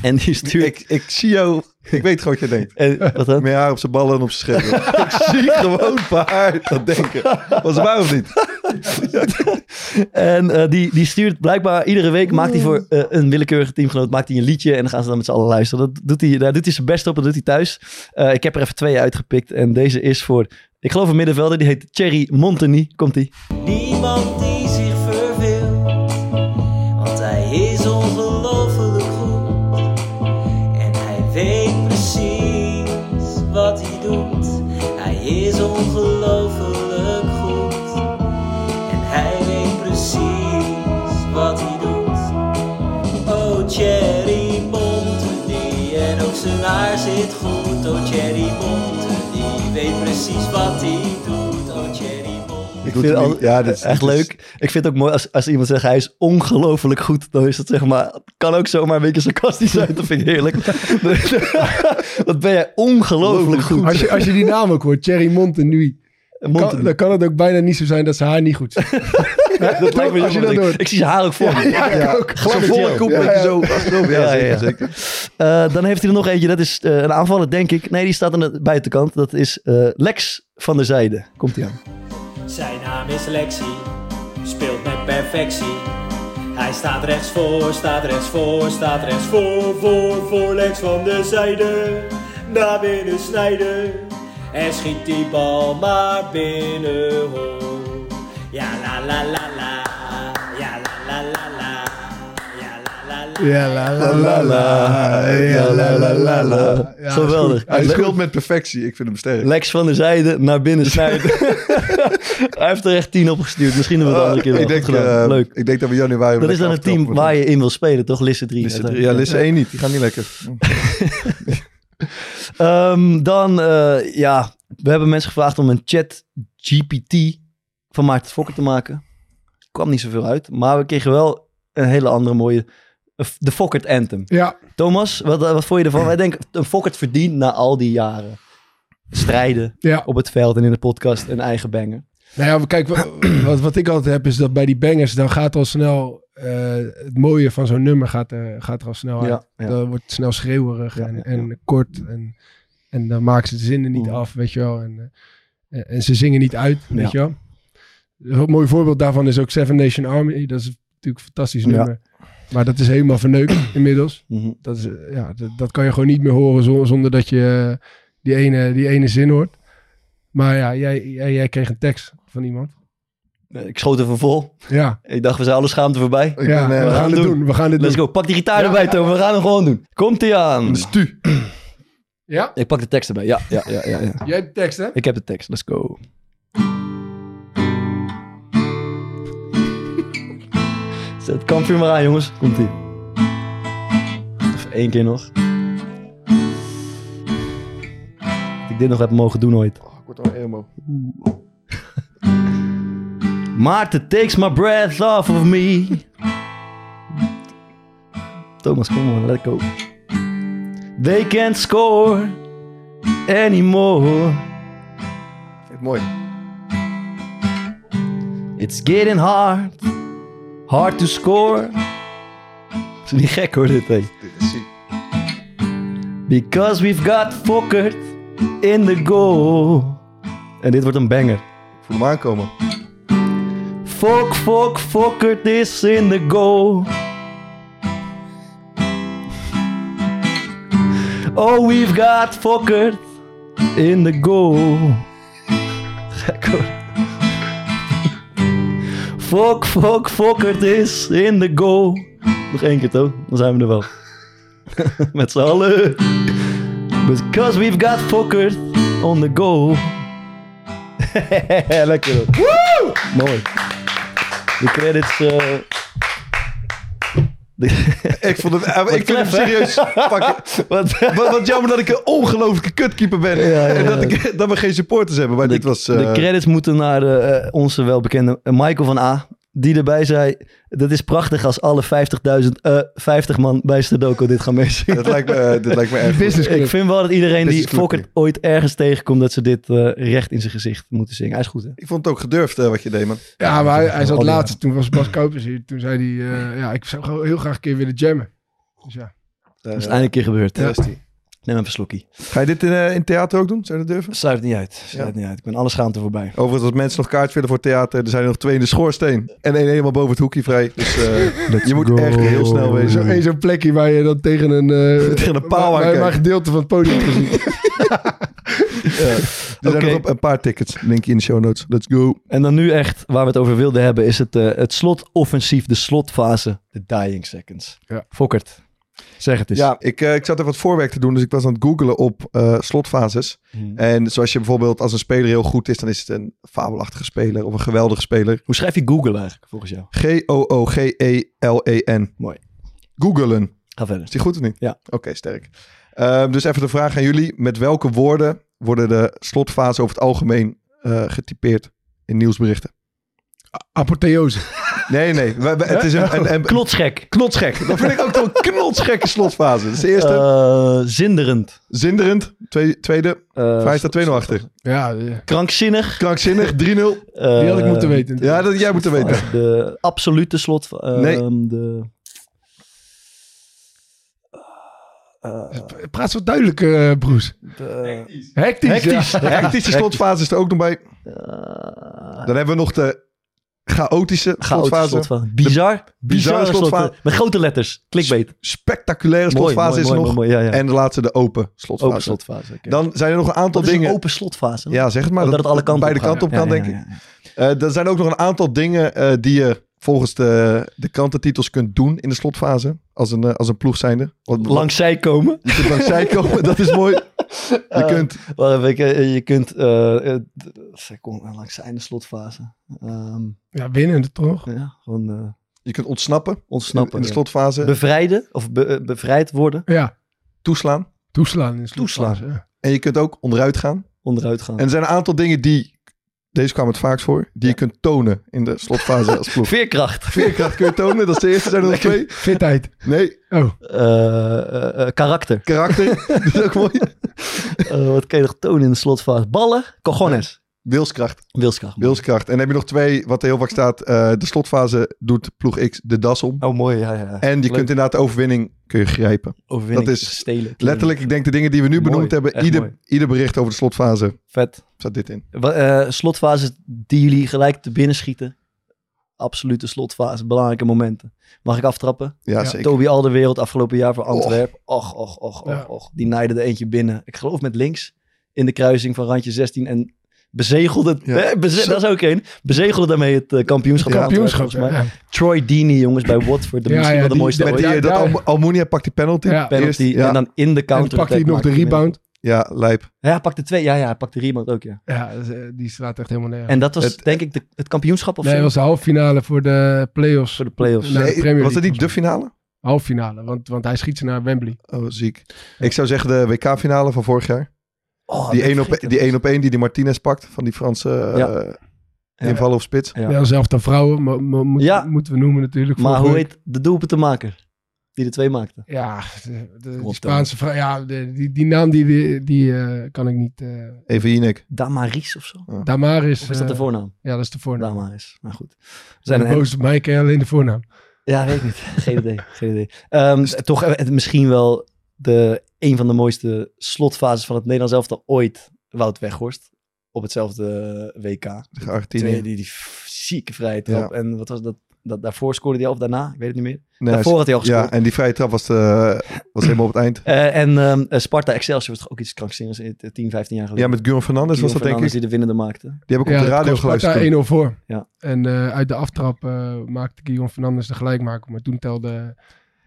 Speaker 1: En die stuurt...
Speaker 3: Ik, ik zie jou... Ik weet gewoon wat je denkt.
Speaker 1: En, wat dan?
Speaker 3: Meer haar op zijn ballen en op zijn scherm. ik zie gewoon haar dat denken. Was het waar of niet?
Speaker 1: En eh, die, die stuurt blijkbaar iedere week, maakt hij voor eh, een willekeurige teamgenoot, maakt hij een liedje en dan gaan ze dan met z'n allen luisteren. Dat doet hij, daar doet hij zijn best op, dat doet hij thuis. Eh, ik heb er even twee uitgepikt en deze is voor, ik geloof een middenvelder, die heet Thierry Monteny. Komt ie.
Speaker 8: Niemand die zich Oh, Montedy, weet precies wat hij doet. Oh.
Speaker 1: Ik vind het
Speaker 3: niet. Ja, dit is-
Speaker 1: echt
Speaker 3: dit is-
Speaker 1: leuk. Ik vind het ook mooi als, als iemand zegt hij is ongelooflijk goed. Dan is dat zeg maar, kan ook zomaar een beetje sarcastisch zijn. Dat vind ik heerlijk. Wat ben jij ongelooflijk goed.
Speaker 4: Als je, als je die naam ook hoort, Thierry Montenui. Kan, dan kan het ook bijna niet zo zijn dat ze haar niet goed zit.
Speaker 1: dat lijkt me
Speaker 4: als je
Speaker 1: heel
Speaker 4: dat
Speaker 1: mooi.
Speaker 4: hoort.
Speaker 1: Ik zie zijn haar ook voor me.
Speaker 4: Ja, ik ook.
Speaker 3: Volle koep
Speaker 4: Ja,
Speaker 3: met
Speaker 4: ja.
Speaker 3: zo. Ja,
Speaker 1: Ja, ja,
Speaker 3: zeker,
Speaker 1: ja.
Speaker 3: zeker.
Speaker 1: Eh, dan heeft hij er nog eentje. Dat is eh, een aanvaller, denk ik. Nee, die staat aan de buitenkant. Dat is eh, Lex van der Zijde. Komt hij aan.
Speaker 8: Zijn naam is Lexi, speelt met perfectie. Hij staat rechts voor, staat rechts voor, staat rechts voor, voor, voor Lex van de zijde. Naar binnen snijden en schiet die bal maar binnen hoor. Ja la la la Ja, la la la la. Ja, la la la
Speaker 4: la. Ja,
Speaker 1: Geweldig.
Speaker 3: Hij speelt met perfectie. Ik vind hem sterk.
Speaker 1: Lex van der Zijde naar binnen snijden. hij heeft er echt tien opgestuurd. Misschien hebben we het andere keer wel
Speaker 3: ik, denk, eh,
Speaker 1: Leuk.
Speaker 3: ik denk dat we januari...
Speaker 1: Dat is dan een team waar je in wil spelen, toch? Lisse 3.
Speaker 3: Lisse drie- Ja, Lisse 1 niet. Die gaan niet lekker.
Speaker 1: Ehm, dan, eh, ja, we hebben mensen gevraagd om een chat GPT van Maarten Fokker te maken. Kwam niet zoveel uit, maar we kregen wel een hele andere mooie, de Fokkert Anthem.
Speaker 4: Ja,
Speaker 1: Thomas, wat, eh, wat vond je ervan? Wij denken, een Fokkert verdient na al die jaren strijden
Speaker 4: ja.
Speaker 1: op het veld en in de podcast een eigen banger.
Speaker 4: Nou ja, kijk, wa- wat, wat ik altijd heb is dat bij die bangers, dan gaat al snel, eh, het mooie van zo'n nummer gaat, er gaat er al snel uit.
Speaker 1: Ja, ja.
Speaker 4: Dan wordt het snel schreeuwerig
Speaker 1: Ja,
Speaker 4: en, en kort en, en dan maken ze de zinnen niet
Speaker 1: Mm.
Speaker 4: af, weet je wel. En, eh, en, en ze zingen niet uit, weet je wel. Een mooi voorbeeld daarvan is ook Seven Nation Army. Dat is natuurlijk een fantastisch nummer. Maar dat is helemaal verneukt inmiddels.
Speaker 1: Mhm.
Speaker 4: Dat, is, eh, ja, dat, dat kan je gewoon niet meer horen zo- zonder dat je eh, die, ene, die ene zin hoort. Maar ja, jij, jij, jij kreeg een tekst van iemand.
Speaker 1: Ik schoot even vol.
Speaker 4: Ja,
Speaker 1: Ik dacht, we zijn alle schaamte voorbij.
Speaker 4: Ja
Speaker 3: ben,
Speaker 4: we gaan het
Speaker 1: doen.
Speaker 4: doen. We gaan dit
Speaker 1: Let's
Speaker 4: doen.
Speaker 1: go. Pak die gitaar
Speaker 4: Ja,
Speaker 1: erbij, Toon. We gaan hem gewoon doen. Komt-ie aan.
Speaker 3: Stu.
Speaker 4: Ja?
Speaker 1: Ik pak de tekst erbij. Ja, ja, ja, ja, ja.
Speaker 4: Jij hebt de tekst, hè?
Speaker 1: Ik heb de tekst. Let's go. Zet het kampvuur maar aan, jongens. Komt ie. Even één keer nog. Dat ik dit nog heb mogen doen ooit.
Speaker 3: Oh, ik word al emo.
Speaker 1: Maarten takes my breath off of me. Thomas, kom on, let go. They can't score anymore.
Speaker 3: Vind ik mooi.
Speaker 1: It's getting hard, hard to score. Is niet gek hoor dit, hé. Because we've got Fokkert in the goal. En dit wordt een banger.
Speaker 3: Ik voel hem aankomen.
Speaker 1: Fok, fok, Fokkert is in the goal. Oh, we've got Fokkert in the goal. Gek hoor. Fok, fok, Fokkert is in the goal. Nog één keer toch? Dan zijn we er wel. Met z'n allen. Because we've got Fokkert on the goal. Lekker. Woo! Mooi. De credits. eh, de-
Speaker 3: Ik, vond het, eh, ik vind hem
Speaker 1: klef,
Speaker 3: serieus pakken.
Speaker 1: Wat?
Speaker 3: Wat, wat jammer dat ik een ongelofelijke kutkeeper ben.
Speaker 1: Ja, ja,
Speaker 3: En dat, ik, dat we geen supporters hebben. Maar
Speaker 1: De,
Speaker 3: dit was...
Speaker 1: de
Speaker 3: eh,
Speaker 1: credits moeten naar eh, onze welbekende Michael van A. Die erbij zei: Dat is prachtig als alle 50.000, eh 50 man bij Sudoku dit gaan meezingen.
Speaker 3: dit, lijkt me, eh, dit lijkt me erg
Speaker 1: Ik vind wel dat iedereen die Fokkert ooit ergens tegenkomt, dat ze dit eh, recht in zijn gezicht moeten zingen. Hij is goed, hè?
Speaker 3: Ik vond het ook gedurfd eh, wat je deed, man.
Speaker 4: Ja, maar hij, hij zat
Speaker 1: die
Speaker 4: laatst, toen was Bas Kopers hier. Toen zei hij, eh, ja, ik zou gewoon heel graag een keer willen jammen. Dus ja.
Speaker 1: Dat is eindelijk een keer gebeurd.
Speaker 3: die.
Speaker 1: Neem even een slokkie.
Speaker 3: Ga je dit in, eh, in theater ook doen? Zou je dat durven?
Speaker 1: Sluit niet uit. Sluit
Speaker 3: Ja.
Speaker 1: niet uit. Ik ben alle schaamte voorbij.
Speaker 3: Overigens, als mensen nog kaart willen voor theater, er zijn er nog twee in de schoorsteen. En één helemaal boven het hoekje vrij. Dus eh, je moet
Speaker 4: go.
Speaker 3: echt heel snel
Speaker 4: Zo,
Speaker 3: wezen.
Speaker 4: één zo'n plekje waar je dan tegen een, eh,
Speaker 3: Tegen een paal
Speaker 4: waar, waar, gedeelte van het podium te zien.
Speaker 3: Er zijn
Speaker 1: Oké.
Speaker 3: nog een paar tickets. Link in de show notes. Let's go.
Speaker 1: En dan nu echt, waar we het over wilden hebben, is het, eh, het slotoffensief, de slotfase, de dying seconds.
Speaker 4: Ja.
Speaker 1: Fokkert, zeg het eens.
Speaker 3: Ja, ik, eh, ik zat even wat voorwerk te doen. Dus ik was aan het googlen op eh, slotfases.
Speaker 1: Hmm.
Speaker 3: En zoals je bijvoorbeeld als een speler heel goed is, dan is het een fabelachtige speler of een geweldige speler.
Speaker 1: Hoe schrijf je Google eigenlijk, volgens jou?
Speaker 3: G-O-O-G-E-L-E-N.
Speaker 1: Mooi.
Speaker 3: Googelen.
Speaker 1: Ga verder.
Speaker 3: Is die goed of niet?
Speaker 1: Ja.
Speaker 3: Oké, sterk. Ehm, dus even de vraag aan jullie. Met welke woorden worden de slotfasen over het algemeen eh, getypeerd in nieuwsberichten?
Speaker 4: Apotheose.
Speaker 3: Nee, nee. we- we- het is een, een, een
Speaker 1: Klotsgek.
Speaker 3: knotsgek. Dat vind ik ook een knotsgekke slotfase. Dat is de eerste.
Speaker 1: Eh, zinderend.
Speaker 3: Zinderend. Twee- tweede.
Speaker 1: Eh,
Speaker 3: Waar staat 2-0 achter?
Speaker 4: Ja,
Speaker 1: Krankzinnig.
Speaker 3: Krankzinnig. 3-0.
Speaker 1: Eh,
Speaker 4: die had ik moeten weten.
Speaker 3: Ja, dat jij moet weten.
Speaker 1: De absolute slot. eh,
Speaker 3: Nee.
Speaker 1: De, eh,
Speaker 4: Praat zo duidelijk, eh Broes.
Speaker 1: de,
Speaker 4: Hectisch.
Speaker 3: Hectisch.
Speaker 4: ja.
Speaker 3: Hectische slotfase is er ook nog bij. Dan hebben we nog de chaotische slotfase.
Speaker 1: slotfase. Bizar. Bizarre
Speaker 3: slotfase.
Speaker 1: Met grote letters. Clickbait.
Speaker 3: Spectaculaire slotfase
Speaker 1: mooi,
Speaker 3: is
Speaker 1: mooi,
Speaker 3: nog.
Speaker 1: mooi, ja, ja.
Speaker 3: En de laatste de open slotfase.
Speaker 1: Open slotfase. oké.
Speaker 3: Dan zijn er nog een aantal
Speaker 1: is een
Speaker 3: dingen.
Speaker 1: open slotfase?
Speaker 3: Ja, zeg het maar.
Speaker 1: Oh, dat het alle kanten
Speaker 3: beide kanten op kan, denk ik. Eh, er zijn ook nog een aantal dingen eh, die je volgens de, de krantentitels kunt doen in de slotfase. Als een, eh, als een ploeg zijnde.
Speaker 1: Langs zij komen.
Speaker 3: Je kunt langs zij komen, dat is mooi. Je
Speaker 1: Eh,
Speaker 3: kunt...
Speaker 1: Wacht even, ik, eh, je kunt... eh, eh, d- ik kom langs zij in de slotfase. Ehm,
Speaker 4: Ja, winnen toch?
Speaker 1: ja, gewoon eh,
Speaker 3: Je kunt ontsnappen
Speaker 1: ontsnappen.
Speaker 3: in de
Speaker 1: ja.
Speaker 3: slotfase.
Speaker 1: Bevrijden of be- bevrijd worden.
Speaker 4: Ja,
Speaker 3: toeslaan.
Speaker 4: toeslaan. In
Speaker 1: Toeslaan.
Speaker 4: slotfase, ja.
Speaker 3: En je kunt ook onderuit gaan.
Speaker 1: Onderuit gaan.
Speaker 3: En er zijn een aantal dingen die... Deze kwamen het vaakst voor. Die je kunt tonen in de slotfase als ploeg.
Speaker 1: Veerkracht.
Speaker 3: Veerkracht kun je tonen. Dat is de eerste. Zijn er nog twee?
Speaker 4: Fitheid.
Speaker 3: Nee.
Speaker 4: Oh,
Speaker 1: Eh, eh, eh, karakter.
Speaker 3: Karakter. dat is ook mooi.
Speaker 1: Eh, wat kan je nog tonen in de slotfase? Ballen. Cojones.
Speaker 3: Wilskracht.
Speaker 1: Wilskracht.
Speaker 3: Wilskracht. En dan heb je nog twee, wat er heel vaak staat. eh, de slotfase doet ploeg X de das om.
Speaker 1: Oh, mooi. Ja, ja.
Speaker 3: En je
Speaker 1: Leuk.
Speaker 3: kunt inderdaad de overwinning kun je grijpen.
Speaker 1: Overwinning
Speaker 3: dat is
Speaker 1: stelen.
Speaker 3: Letterlijk, ik denk de dingen die we nu
Speaker 1: Mooi,
Speaker 3: benoemd hebben. Ieder,
Speaker 1: mooi.
Speaker 3: ieder bericht over de slotfase
Speaker 1: Vet.
Speaker 3: staat dit in.
Speaker 1: Wa- eh, slotfase die jullie gelijk te binnen schieten. Absolute slotfase. Belangrijke momenten. Mag ik aftrappen?
Speaker 3: Ja,
Speaker 4: Ja.
Speaker 3: zeker.
Speaker 1: Toby Alderwereld afgelopen jaar voor Antwerpen. Och, och, och, och,
Speaker 4: Ja.
Speaker 1: och. Die naaide er eentje binnen. Ik geloof met links. In de kruising van randje 16. En bezegelde...
Speaker 3: Ja.
Speaker 1: beze-
Speaker 3: Zo.
Speaker 1: dat is ook één. Bezegelde daarmee het kampioenschap.
Speaker 4: kampioenschap.
Speaker 1: Antwerpen, volgens mij.
Speaker 4: ja.
Speaker 1: Troy Deeney, jongens, bij Watford. De
Speaker 4: Ja,
Speaker 1: misschien
Speaker 4: ja,
Speaker 1: wel de
Speaker 4: die-
Speaker 1: mooiste
Speaker 4: met
Speaker 3: Met
Speaker 1: ooit.
Speaker 3: die,
Speaker 4: Ja,
Speaker 3: dat Almunia pakt die penalty.
Speaker 4: Ja.
Speaker 1: penalty.
Speaker 3: Eerst, ja.
Speaker 1: En dan in de
Speaker 4: En
Speaker 1: counter.
Speaker 4: pakt hij nog de rebound.
Speaker 3: Ja, lijp.
Speaker 1: Ja, hij pakte twee. Ja, ja, hij pakte de rebound ook, ja.
Speaker 4: Ja, dus, eh, die slaat echt helemaal neer.
Speaker 1: En dat was
Speaker 3: Het-
Speaker 1: denk ik de, het kampioenschap of
Speaker 4: nee,
Speaker 1: zo?
Speaker 4: het was de halve finale voor de play-offs.
Speaker 1: Voor de play-offs.
Speaker 4: Nee. Premier
Speaker 3: was dat niet de finale?
Speaker 4: Halve finale, want, want hij schiet ze naar Wembley.
Speaker 3: Oh, ziek. Ik zou zeggen de WK-finale van vorig jaar.
Speaker 1: Oh,
Speaker 3: die
Speaker 1: dat
Speaker 3: 1 op,
Speaker 1: vergeet ik
Speaker 3: die
Speaker 1: wel.
Speaker 3: 1 op 1 die die Martinez pakt. Van die Franse eh
Speaker 1: Ja. Ja.
Speaker 3: invallen op spits.
Speaker 1: Ja.
Speaker 4: Zelf dan vrouwen, maar, maar moet-
Speaker 1: Ja.
Speaker 4: moeten we noemen natuurlijk.
Speaker 1: Maar hoe
Speaker 4: week-
Speaker 1: heet de doelpuntenmaker? Die de twee maakte.
Speaker 4: Ja, de, de- die Spaanse vrouw. Ja, de- die, die naam die, die, die, eh, kan ik niet. eh
Speaker 3: Even Jinek.
Speaker 1: Damaris of zo?
Speaker 4: Damaris.
Speaker 1: Of is dat de
Speaker 4: eh,
Speaker 1: voornaam?
Speaker 4: Ja, dat is de voornaam.
Speaker 1: Damaris. Nou goed. We
Speaker 4: Zijn
Speaker 1: een
Speaker 4: boos op mij, ken je alleen de voornaam.
Speaker 1: Ja, weet ik niet. Geen idee. Geen idee. Ehm, toch eh, misschien wel de, een van de mooiste slotfases van het Nederlands elftal ooit. Wout Weghorst. Op hetzelfde WK.
Speaker 3: Tegen
Speaker 1: Twee,
Speaker 3: Argentinië.
Speaker 1: die, die zieke vrije trap. En wat was dat? Dat? Daarvoor scoorde hij al of daarna? Ik weet het niet meer.
Speaker 3: Nee,
Speaker 1: Daarvoor had hij al gescoord.
Speaker 3: Ja, en die vrije trap was, eh, was helemaal op het eind.
Speaker 1: Eh, en ehm, eh, Sparta Excelsior was toch ook iets krankzinnigs eh, 10, 15 jaar geleden.
Speaker 3: Ja, met Guillaume Fernandes was dat denk ik.
Speaker 1: Die de winnende maakte.
Speaker 3: Die heb ik op de radio geluisterd.
Speaker 4: Sparta
Speaker 3: toen.
Speaker 4: 1-0 voor.
Speaker 1: Ja.
Speaker 4: En eh, uit de aftrap eh, maakte Guillaume Fernandes de gelijkmaker. Maar toen telde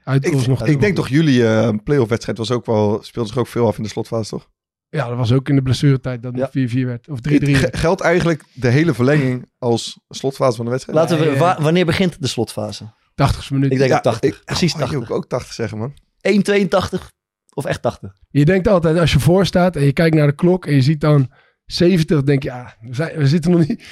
Speaker 4: uitkomst
Speaker 3: Ik,
Speaker 4: nog.
Speaker 3: ik denk toch jullie eh playoff wedstrijd was ook wel, speelde zich ook veel af in de slotfase, toch?
Speaker 4: Ja, dat was ook in de blessuretijd dat het 4-4 werd. Of 3-3
Speaker 3: Ge-
Speaker 4: werd.
Speaker 3: Geldt eigenlijk de hele verlenging als slotfase van de wedstrijd?
Speaker 1: Laten we,
Speaker 4: Nee,
Speaker 1: wa- wanneer begint de slotfase?
Speaker 4: 80 minuten.
Speaker 1: Ik denk
Speaker 3: Ja,
Speaker 1: ook 80.
Speaker 3: ik-
Speaker 1: Precies
Speaker 3: Oh, ik
Speaker 1: 80.
Speaker 3: wil ook 80 zeggen, man.
Speaker 1: 1,82 of echt 80?
Speaker 4: Je denkt altijd, als je voor staat en je kijkt naar de klok en je ziet dan 70, denk je, ja, we, zijn, we zitten nog niet.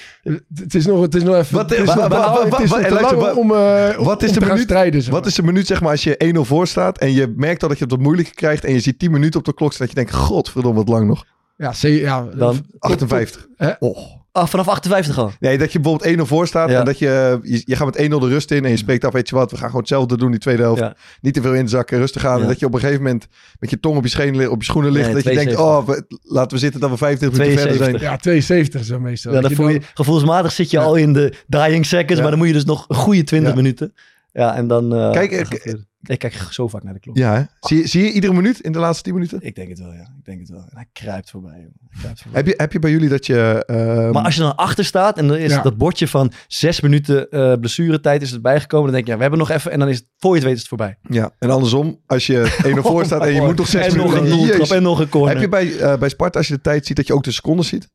Speaker 4: Het is nog, het is nog even.
Speaker 3: Wat-
Speaker 4: het is
Speaker 3: wa-
Speaker 4: nog
Speaker 3: wa-
Speaker 4: bijna-
Speaker 3: wa-
Speaker 4: het is
Speaker 3: wa-
Speaker 4: nog
Speaker 3: en
Speaker 4: te
Speaker 3: luister,
Speaker 4: lang
Speaker 3: wa-
Speaker 4: om, eh,
Speaker 3: wat is
Speaker 4: om
Speaker 3: de minuut-
Speaker 4: strijden. zeg
Speaker 3: Wat is de minuut, zeg maar, als je 1-0 voor staat en je merkt al dat je op dat moeilijke krijgt en je ziet 10 minuten op de klok staan, dat je denkt, godverdomme, wat lang nog.
Speaker 4: Ja, ja
Speaker 1: Dan
Speaker 3: 58.
Speaker 4: Hè?
Speaker 3: Oh,
Speaker 1: Ah, vanaf 58 al.
Speaker 3: Nee, dat je bijvoorbeeld 1-0 voor staat
Speaker 1: Ja.
Speaker 3: en dat je, je, je gaat met 1-0 de rust in en je spreekt af, weet je wat, we gaan gewoon hetzelfde doen die tweede helft.
Speaker 1: Ja.
Speaker 3: Niet te veel inzakken, rustig gaan.
Speaker 1: Ja.
Speaker 3: En dat je op een gegeven moment met je tong op je, scheen, li- op je schoenen ligt.
Speaker 1: Nee,
Speaker 3: dat je denkt,
Speaker 1: 72.
Speaker 3: oh, we- laten we zitten dat we 25 minuten verder
Speaker 1: 72.
Speaker 3: zijn.
Speaker 4: Ja, 72 is dat meestal.
Speaker 1: Ja, dan
Speaker 4: je
Speaker 1: voel je,
Speaker 4: dan-
Speaker 1: gevoelsmatig zit je
Speaker 4: Ja.
Speaker 1: al in de dying seconds,
Speaker 3: Ja.
Speaker 1: maar dan moet je dus nog een goede 20
Speaker 3: Ja.
Speaker 1: minuten. Ja, en dan... eh,
Speaker 3: Kijk,
Speaker 1: dan
Speaker 3: ik-
Speaker 1: kijk zo vaak naar de klok.
Speaker 3: Ja, hè? Zie, je- zie je iedere minuut in de laatste 10 minuten?
Speaker 1: Ik denk het wel, ja. Ik denk het wel. En hij kruipt voorbij. Hij kruipt voorbij.
Speaker 3: Heb je, heb je bij jullie dat je... ehm,
Speaker 1: Maar als je dan achter staat en er is
Speaker 4: Ja.
Speaker 1: dat bordje van zes minuten eh blessuretijd is erbij gekomen, dan denk je, ja, we hebben nog even en dan is het, voor je het weet is het voorbij.
Speaker 3: Ja, en andersom, als je 1-0 voor staat en je moet nog 6
Speaker 1: en nog
Speaker 3: minuten...
Speaker 1: een doeltrap en nog een corner.
Speaker 3: Heb je bij, eh, bij Sparta, als je de tijd ziet, dat je ook de secondes ziet?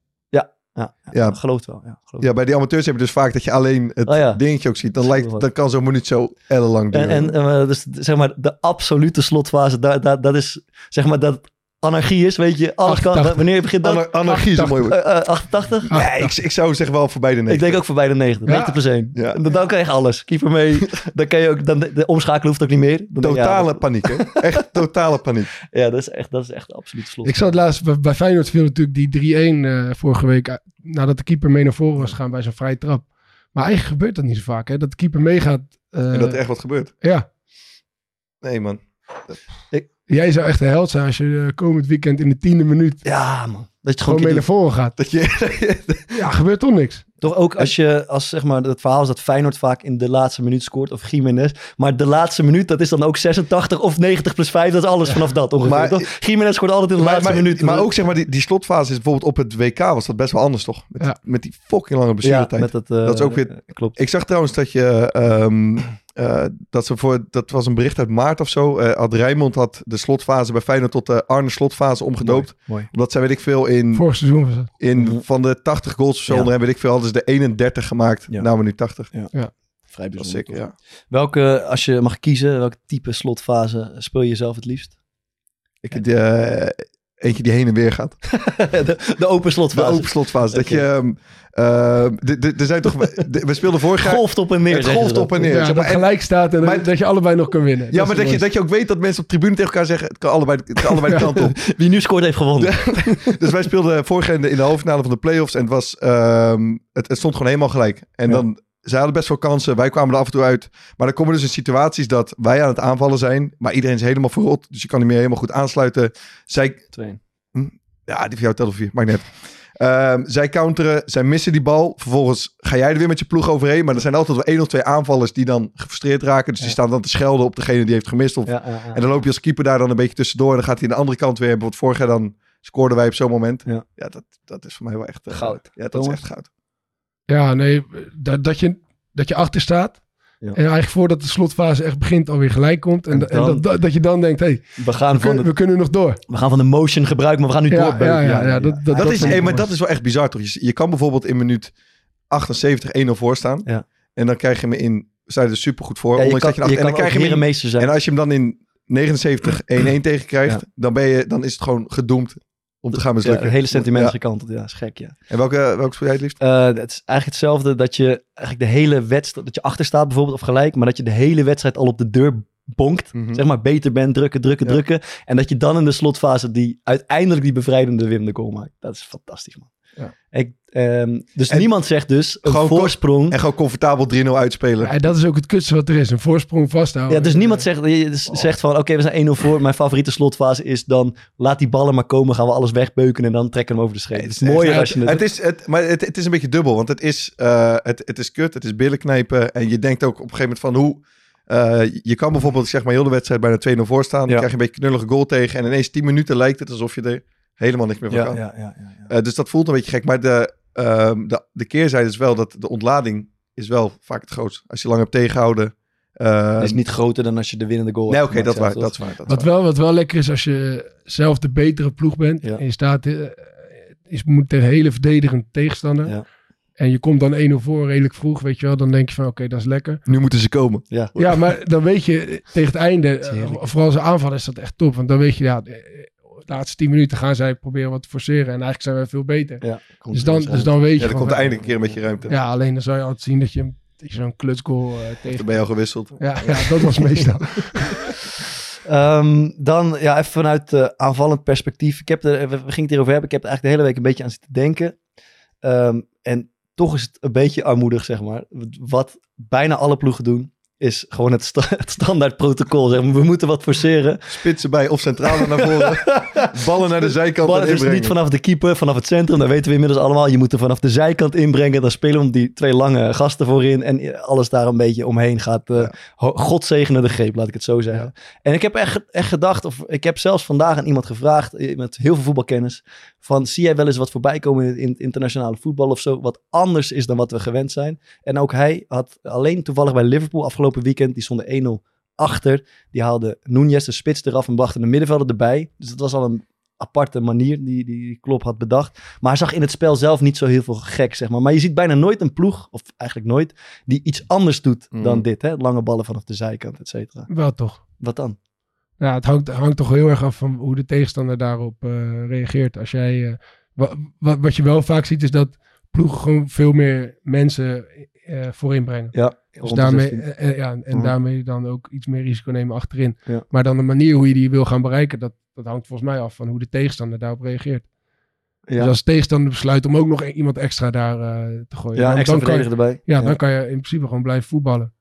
Speaker 1: Ja, ja, geloof het wel. Ja, geloof
Speaker 3: Ja, bij die amateurs heb je dus vaak dat je alleen het
Speaker 1: Oh ja.
Speaker 3: dingetje ook ziet.
Speaker 1: Dat
Speaker 3: lijkt, dan kan zo'n minuut zo ellenlang
Speaker 1: En,
Speaker 3: duren.
Speaker 1: en eh, dus zeg maar de absolute slotfase, daar, dat is zeg maar dat anarchie is, weet je, alles kan.
Speaker 4: 88.
Speaker 1: Wanneer begint dat?
Speaker 3: Anar- anarchie is een mooi woord.
Speaker 1: Eh, eh, 88?
Speaker 3: Nee, ik, ik zou zeggen wel voorbij de
Speaker 1: Ik
Speaker 3: 90.
Speaker 1: denk ook voorbij de 90,
Speaker 4: Ja.
Speaker 1: 90 plus 1.
Speaker 3: Ja.
Speaker 1: Dan, dan krijg je alles. Keeper mee, dan kan je ook, dan, de, de omschakelen hoeft ook niet meer. Dan
Speaker 3: Totale
Speaker 1: ja,
Speaker 3: paniek, hè? Echt totale paniek.
Speaker 1: Ja, dat is echt, dat is echt de absolute slot.
Speaker 4: Ik zat laatst bij, bij Feyenoord viel natuurlijk die 3-1 eh, vorige week. eh, Nadat de keeper mee naar voren was gegaan bij zo'n vrije trap. Maar eigenlijk gebeurt dat niet zo vaak. Hè? Dat de keeper meegaat. eh,
Speaker 3: En dat er echt wat gebeurt.
Speaker 4: Ja.
Speaker 3: Nee, man.
Speaker 4: Jij zou echt een held zijn als je eh, komend weekend in de tiende minuut
Speaker 1: Ja, man. Dat je
Speaker 4: gewoon mee naar voren gaat.
Speaker 3: Dat je...
Speaker 4: Ja, gebeurt toch niks.
Speaker 1: Toch ook als je, als zeg maar, het verhaal is dat Feyenoord vaak in de laatste minuut scoort, of Jiménez. Maar de laatste minuut, dat is dan ook 86 of 90 plus 5, dat is alles vanaf dat ongeveer.
Speaker 3: Maar-
Speaker 1: toch? Jiménez scoort altijd in de
Speaker 3: maar,
Speaker 1: laatste
Speaker 3: maar,
Speaker 1: minuut.
Speaker 3: maar ook zeg maar, die, die slotfase is bijvoorbeeld op het WK was dat best wel anders, toch? Met,
Speaker 4: Ja.
Speaker 3: met die fucking lange
Speaker 1: ja,
Speaker 3: blessuretijd.
Speaker 1: met het, eh,
Speaker 3: Dat is ook weer-
Speaker 1: Klopt.
Speaker 3: Ik zag trouwens dat je... ehm, eh, dat ze voor... Dat was een bericht uit maart of zo. eh had Rijnmond had de slotfase bij Feyenoord tot de Arne slotfase omgedoopt.
Speaker 1: Mooi.
Speaker 3: Omdat zij, weet ik veel, in,
Speaker 4: Vorig seizoen was het.
Speaker 3: in van de 80 goals of zo,
Speaker 1: Ja.
Speaker 3: weet ik veel, hadden ze de 31 gemaakt.
Speaker 1: Ja.
Speaker 3: Nou, maar nu 80.
Speaker 1: Vrij
Speaker 3: Dat
Speaker 1: bijzonder.
Speaker 3: is sick,
Speaker 1: toch?
Speaker 3: ja.
Speaker 1: Welke, als je mag kiezen, welke type slotfase speel je zelf het liefst?
Speaker 3: Ik eh, eentje die heen en weer gaat.
Speaker 1: de, de open
Speaker 3: De
Speaker 1: slotfase.
Speaker 3: open slotfase. Dat je... ehm, de- de- er zijn toch... de- we speelden vorig jaar...
Speaker 1: golft op en neer.
Speaker 3: Het golft op en neer.
Speaker 4: Ja,
Speaker 3: zeg
Speaker 4: dat.
Speaker 3: En-
Speaker 4: gelijk staat en
Speaker 3: maar-
Speaker 4: dat je allebei nog kan winnen.
Speaker 3: ja,
Speaker 4: is
Speaker 3: maar dat je, dat je ook weet dat mensen op de tribune tegen elkaar zeggen... Het kan allebei, het kan allebei de kant op.
Speaker 1: Wie nu scoort heeft gewonnen.
Speaker 3: Dus wij speelden vorig jaar in de, in de halve finale van de playoffs. En het, was, ehm, het, het stond gewoon helemaal gelijk. En
Speaker 1: Ja.
Speaker 3: dan... Zij hadden best wel kansen. Wij kwamen er af en toe uit. Maar dan komen dus in situaties dat wij aan het aanvallen zijn. Maar iedereen is helemaal verrot. Dus je kan niet meer helemaal goed aansluiten. Zij...
Speaker 1: Twee.
Speaker 3: Ja, die van jou telt of vier. Maakt net. Ehm, zij counteren. Zij missen die bal. Vervolgens ga jij er weer met je ploeg overheen. Maar er zijn altijd wel één of twee aanvallers die dan gefrustreerd raken. Dus die staan dan te schelden op degene die heeft gemist. Of
Speaker 1: Ja, ja, ja.
Speaker 3: en dan loop je als keeper daar dan een beetje tussendoor. En dan gaat hij aan de andere kant weer. Bijvoorbeeld vorig jaar dan scoorden wij op zo'n moment.
Speaker 1: Ja.
Speaker 3: dat, dat is voor mij wel echt... eh,
Speaker 1: Goud.
Speaker 3: Ja, dat
Speaker 1: Thomas?
Speaker 3: is echt goud.
Speaker 4: Ja, nee, dat, dat, je, dat je achter staat.
Speaker 1: Ja.
Speaker 4: En eigenlijk voordat de slotfase echt begint alweer gelijk komt. En,
Speaker 1: En
Speaker 4: dat, dat, dat je dan denkt, hé, hey,
Speaker 1: We, gaan
Speaker 4: we,
Speaker 1: van
Speaker 4: kunnen-
Speaker 1: de,
Speaker 4: we kunnen nog door.
Speaker 1: we gaan van de motion gebruiken, maar we gaan nu
Speaker 4: Ja,
Speaker 1: doorbeuken.
Speaker 4: ja, ja, ja, dat- dat-
Speaker 3: Dat, is, hey, maar dat is wel echt bizar toch? Je, je kan bijvoorbeeld in minuut 78 1-0 voor staan.
Speaker 1: Ja.
Speaker 3: En dan krijg je hem in... Sta je er super goed voor.
Speaker 1: Ja, je
Speaker 3: ondanks
Speaker 1: kan,
Speaker 3: dat je,
Speaker 1: je
Speaker 3: en dan krijg je hem in,
Speaker 1: herenmeester zijn.
Speaker 3: En als je hem dan in 79 1-1 tegen krijgt,
Speaker 1: Ja.
Speaker 3: dan, ben je, dan is het gewoon gedoemd om te gaan
Speaker 1: ja,
Speaker 3: mislukken.
Speaker 1: het hele sentiment is
Speaker 3: Ja.
Speaker 1: gekanteld. Ja, is gek, ja.
Speaker 3: En welke, welke speel jij het liefst?
Speaker 1: Eh, het is eigenlijk hetzelfde dat je eigenlijk de hele wedstrijd, dat je achter staat bijvoorbeeld of gelijk, maar dat je de hele wedstrijd al op de deur bonkt.
Speaker 3: Mhm.
Speaker 1: Zeg maar beter bent, drukken, drukken,
Speaker 3: Ja.
Speaker 1: drukken. En dat je dan in de slotfase die uiteindelijk die bevrijdende winnende goal maakt. Dat is fantastisch, man.
Speaker 3: Ja.
Speaker 1: Ik, ehm, dus
Speaker 3: En-
Speaker 1: niemand zegt dus een voorsprong.
Speaker 3: En gewoon comfortabel 3-0 uitspelen.
Speaker 4: Ja, dat is ook het kutste wat er is. Een voorsprong vasthouden.
Speaker 1: Ja, dus niemand zegt, zegt van, oké, we zijn 1-0 voor. Mijn favoriete slotfase is dan, laat die ballen maar komen. Gaan we alles wegbeuken en dan trekken we hem over de.
Speaker 3: Nee,
Speaker 1: het is mooier
Speaker 3: echt-
Speaker 1: als je het...
Speaker 3: Het is, het, maar het, het is een beetje dubbel, want het is, eh, het, het is kut, het is billen knijpen. En je denkt ook op een gegeven moment van hoe... eh, je kan bijvoorbeeld zeg maar heel de wedstrijd bijna 2-0 voor staan. Dan krijg je een beetje knullige goal tegen. En ineens 10 minuten lijkt het alsof je er helemaal niks meer van
Speaker 1: ja,
Speaker 3: kan.
Speaker 1: ja, ja, ja, ja.
Speaker 3: Eh, dus dat voelt een beetje gek. Maar de, ehm, de, de keerzijde is wel dat de ontlading is wel vaak het grootst. Als je lang hebt tegengehouden. eh,
Speaker 1: Het is niet groter dan als je de winnende goal
Speaker 3: nee,
Speaker 1: hebt
Speaker 3: oké, dat, waar, dat is waar. Dat
Speaker 4: Wat
Speaker 3: waar.
Speaker 4: wel, wat wel lekker is als je zelf de betere ploeg bent.
Speaker 1: Ja.
Speaker 4: En je staat eh, is, moet tegen een hele verdedigende tegenstander.
Speaker 1: Ja.
Speaker 4: En je komt dan 1-0 voor redelijk vroeg, weet je wel. Dan denk je van oké, dat is lekker.
Speaker 3: Nu moeten ze komen.
Speaker 1: Ja.
Speaker 4: Ja, maar dan weet je eh, tegen het einde, eh, vooral zijn aanval is dat echt top. Want dan weet je, ja, de, laatste 10 minuten gaan zij proberen wat te forceren. En eigenlijk zijn wij veel beter.
Speaker 1: Ja, komt
Speaker 4: Dus dan, dus dan weet je
Speaker 3: Ja,
Speaker 4: van,
Speaker 3: komt eindelijk een keer een beetje ruimte.
Speaker 4: Ja, alleen dan zou je altijd zien dat je, dat je zo'n klutsgoal eh,
Speaker 3: Dan
Speaker 4: tegen...
Speaker 3: ben je al gewisseld.
Speaker 4: Ja, ja, dat was meestal.
Speaker 1: Ehm, dan ja, even vanuit eh, aanvallend perspectief. Ik heb er, we, we gingen het hierover hebben. Ik heb er eigenlijk de hele week een beetje aan zitten denken. Ehm, en toch is het een beetje armoedig, zeg maar. Wat bijna alle ploegen doen, is gewoon het, sta- het standaard protocol. Zeg maar. We moeten wat forceren.
Speaker 3: Spitsen bij of centrale naar voren. Ballen naar de zijkant
Speaker 1: Ballen
Speaker 3: en
Speaker 1: dus niet vanaf de keeper, vanaf het centrum. Dat weten we inmiddels allemaal. Je moet er vanaf de zijkant inbrengen. Dan spelen we die twee lange gasten voorin. En alles daar een beetje omheen gaat. eh ho- God zegene de greep, laat ik het zo zeggen. En ik heb echt, echt gedacht, of ik heb zelfs vandaag aan iemand gevraagd. eh, Met heel veel voetbalkennis. Van zie jij wel eens wat voorbij komen in, in het internationale voetbal of zo. Wat anders is dan wat we gewend zijn. En ook hij had alleen toevallig bij Liverpool afgelopen weekend. Die stonden 1-0 achter. Die haalde Nunez de spits eraf en bracht de middenvelder erbij. Dus dat was al een aparte manier die, die Klopp had bedacht. Maar hij zag in het spel zelf niet zo heel veel gek, zeg maar. Maar je ziet bijna nooit een ploeg, of eigenlijk nooit, die iets anders doet dan dit. Hè? Lange ballen vanaf de zijkant, et cetera.
Speaker 4: Wel toch.
Speaker 1: Wat dan?
Speaker 4: Ja, het hangt, hangt toch heel erg af van hoe de tegenstander daarop eh, reageert. Als jij, wa- wa- wat je wel vaak ziet is dat ploegen gewoon veel meer mensen eh, voorin brengen.
Speaker 1: Ja,
Speaker 4: dus daarmee,
Speaker 1: 16.
Speaker 4: ja, en
Speaker 1: Mhm.
Speaker 4: daarmee dan ook iets meer risico nemen achterin.
Speaker 1: Ja.
Speaker 4: Maar dan de manier hoe je die wil gaan bereiken, dat, dat hangt volgens mij af van hoe de tegenstander daarop reageert.
Speaker 1: Ja.
Speaker 4: Dus als de tegenstander besluit om ook nog e- iemand extra daar te gooien.
Speaker 1: Ja,
Speaker 4: dan,
Speaker 1: extra
Speaker 4: dan kan je,
Speaker 1: erbij.
Speaker 4: Ja. dan kan je in principe gewoon blijven voetballen.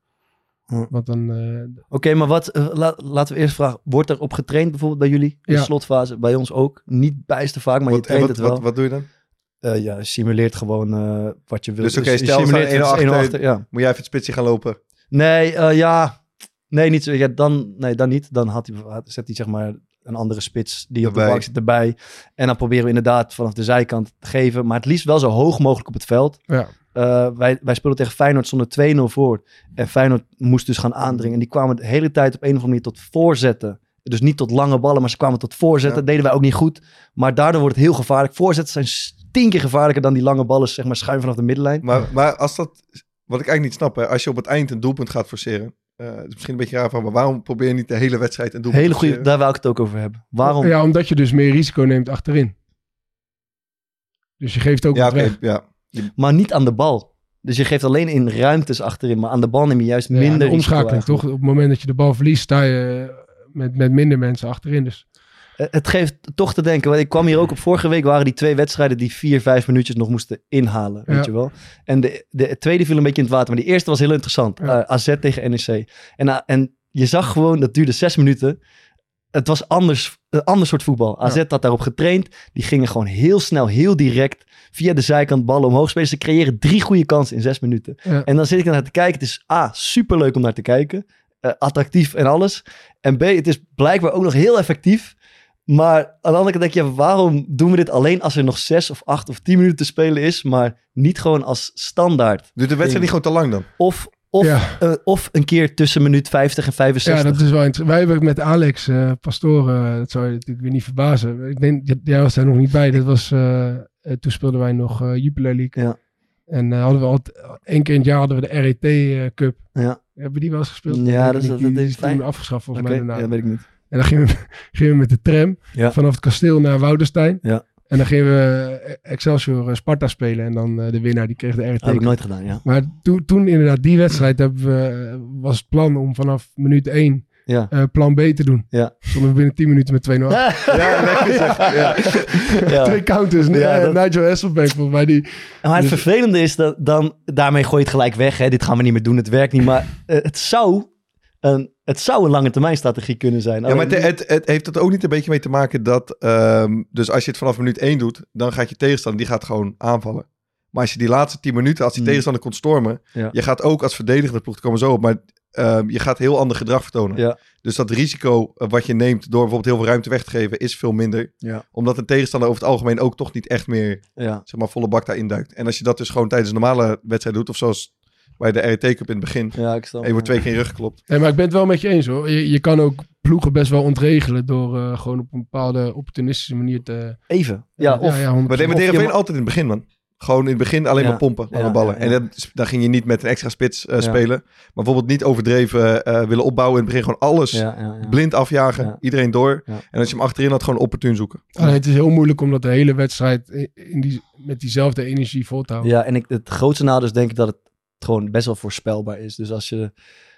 Speaker 1: Ja.
Speaker 4: Want dan, eh,
Speaker 1: Oké, maar wat, eh, la- laten we eerst vragen. Wordt er op getraind bijvoorbeeld bij jullie? In de
Speaker 4: Ja.
Speaker 1: slotfase, bij ons ook. Niet bijster vaak, maar je
Speaker 3: Wat-
Speaker 1: traint
Speaker 3: wat,
Speaker 1: het wel.
Speaker 3: Wat, wat doe je dan?
Speaker 1: Eh, ja, simuleert gewoon eh, wat je wil.
Speaker 3: Dus oké,
Speaker 1: je
Speaker 3: stel staan 1-0
Speaker 1: het 1-0
Speaker 3: achter,
Speaker 1: ja.
Speaker 3: moet jij even het spitsje gaan lopen.
Speaker 1: Nee, eh, ja. Nee, niet zo. Ja, dan, nee, dan niet. Dan had hij, had- zet hij zeg maar een andere spits die op de bank zit erbij. En dan proberen we inderdaad vanaf de zijkant te geven. Maar het liefst wel zo hoog mogelijk op het veld.
Speaker 4: ja.
Speaker 1: Eh, wij, wij speelden tegen Feyenoord zonder 2-0 voor. En Feyenoord moest dus gaan aandringen. En die kwamen de hele tijd op een of andere manier tot voorzetten. Dus niet tot lange ballen, maar ze kwamen tot voorzetten.
Speaker 3: Ja.
Speaker 1: Dat deden wij ook niet goed. Maar daardoor wordt het heel gevaarlijk. Voorzetten zijn tien keer gevaarlijker dan die lange ballen, zeg maar, schuin vanaf de middenlijn.
Speaker 3: Maar, maar als dat, wat ik eigenlijk niet snap, hè, als je op het eind een doelpunt gaat forceren. eh het is misschien een beetje raar van, maar waarom probeer je niet de hele wedstrijd een doelpunt
Speaker 1: Hele
Speaker 3: te
Speaker 1: goede,
Speaker 3: forceren?
Speaker 1: daar wou ik het ook over hebben. Waarom?
Speaker 4: Ja, omdat je dus meer risico neemt achterin. Dus je geeft ook
Speaker 3: Ja,
Speaker 4: wat weg.
Speaker 3: ja.
Speaker 1: Maar niet aan de bal. Dus je geeft alleen in ruimtes achterin. Maar aan de bal neem je juist
Speaker 4: Ja,
Speaker 1: minder
Speaker 4: de
Speaker 1: risico
Speaker 4: omschakeling, toch? Op het moment dat je de bal verliest, sta je met, met minder mensen achterin. Dus
Speaker 1: Eh, Het geeft toch te denken. Want ik kwam hier ook op. Vorige week waren die twee wedstrijden die vier, vijf minuutjes nog moesten inhalen. Weet
Speaker 4: Ja.
Speaker 1: je wel. En de, de tweede viel een beetje in het water. Maar die eerste was heel interessant.
Speaker 4: Ja.
Speaker 1: Eh, AZ tegen NEC. En, eh, en je zag gewoon, dat duurde zes minuten. Het was anders, een ander soort voetbal. AZ had daarop getraind. Die gingen gewoon heel snel, heel direct. Via de zijkant ballen omhoog spelen. Ze creëren drie goede kansen in zes minuten.
Speaker 4: Ja.
Speaker 1: En dan zit ik naar te kijken. Het is A, superleuk om naar te kijken. Eh, attractief en alles. En B, het is blijkbaar ook nog heel effectief. Maar aan de andere kant denk je, waarom doen we dit alleen als er nog zes of acht of tien minuten te spelen is, maar niet gewoon als standaard?
Speaker 3: Duurt de wedstrijd niet gewoon te lang dan?
Speaker 1: Of, of,
Speaker 4: Ja.
Speaker 1: eh, of een keer tussen minuut 50 en 65.
Speaker 4: ja, dat is wel interessant. Wij hebben met Alex eh Pastoor, eh, dat zou je natuurlijk weer niet verbazen. Ik denk, jij was daar nog niet bij. Dat was, toen speelden wij nog Jupiler League.
Speaker 1: Ja.
Speaker 4: En hadden we al één keer in het jaar hadden we de RET Cup.
Speaker 1: Ja.
Speaker 4: Hebben die wel eens gespeeld?
Speaker 1: Ja, dat is- dat
Speaker 4: die
Speaker 1: is
Speaker 4: toen afgeschaft volgens mij daarna.
Speaker 1: ja, weet ik niet.
Speaker 4: En dan gingen we, gingen we met de tram
Speaker 1: Ja.
Speaker 4: vanaf het kasteel naar Woudenstein.
Speaker 1: Ja.
Speaker 4: En dan gingen we eh, Excelsior eh, Sparta spelen. En dan eh, de winnaar die kreeg de RT.
Speaker 1: Dat heb ik nooit gedaan, ja.
Speaker 4: Maar toen, toen inderdaad die wedstrijd hebben we, was het plan om vanaf minuut 1
Speaker 1: Ja.
Speaker 4: eh, plan B te doen.
Speaker 1: Ja.
Speaker 4: Stonden we binnen 10 minuten met 2-0.
Speaker 3: Ja, lekker zeg. Ja.
Speaker 1: Ja.
Speaker 4: Twee counters.
Speaker 1: Ja, dat-
Speaker 4: Nigel Hasselbank volgens mij. Die,
Speaker 1: Maar het
Speaker 4: Dus-
Speaker 1: vervelende is dat dan, daarmee gooi je het gelijk weg. Hè? Dit gaan we niet meer doen, het werkt niet. Maar het, zou een, het zou een lange termijn strategie kunnen zijn.
Speaker 3: Ja, maar het, het, het heeft het ook niet een beetje mee te maken dat... ehm, dus als je het vanaf minuut 1 doet, dan gaat je tegenstander, die gaat gewoon aanvallen. Maar als je die laatste 10 minuten, als die
Speaker 1: Hmm.
Speaker 3: tegenstander kon stormen...
Speaker 1: Ja.
Speaker 3: Je gaat ook als verdedigende ploeg, daar komen zo op, maar ehm, je gaat heel ander gedrag vertonen.
Speaker 1: Ja.
Speaker 3: Dus dat risico eh, wat je neemt door bijvoorbeeld heel veel ruimte weg te geven, is veel minder.
Speaker 1: Ja.
Speaker 3: Omdat een tegenstander over het algemeen ook toch niet echt meer, zeg maar, volle bak daarin duikt. En als je dat dus gewoon tijdens een normale wedstrijd doet, of zoals bij de RT Cup in het begin,
Speaker 1: ja, ik snap
Speaker 3: en je wordt twee keer in rug geklopt.
Speaker 4: nee, maar ik ben het wel met je eens hoor. Je, je kan ook ploegen best wel ontregelen door eh, gewoon op een bepaalde opportunistische manier te...
Speaker 1: Even. Ja, of,
Speaker 4: ja, 100%.
Speaker 3: Maar deed met altijd in het begin, man. Gewoon in het begin alleen
Speaker 1: Ja.
Speaker 3: maar pompen, lange
Speaker 1: Ja,
Speaker 3: ballen.
Speaker 1: ja, ja.
Speaker 3: En dat, dan ging je niet met een extra spits eh,
Speaker 1: Ja.
Speaker 3: spelen. Maar bijvoorbeeld niet overdreven eh, willen opbouwen. In het begin gewoon alles
Speaker 1: ja, ja, ja.
Speaker 3: blind afjagen.
Speaker 1: Ja.
Speaker 3: Iedereen door.
Speaker 1: Ja.
Speaker 3: En als je hem achterin had, gewoon opportun zoeken.
Speaker 4: Alleen het is heel moeilijk om dat de hele wedstrijd in, in die, met diezelfde energie vol te houden.
Speaker 1: Ja, en ik, het grootste nadeel is denk ik dat het gewoon best wel voorspelbaar is. Dus als je...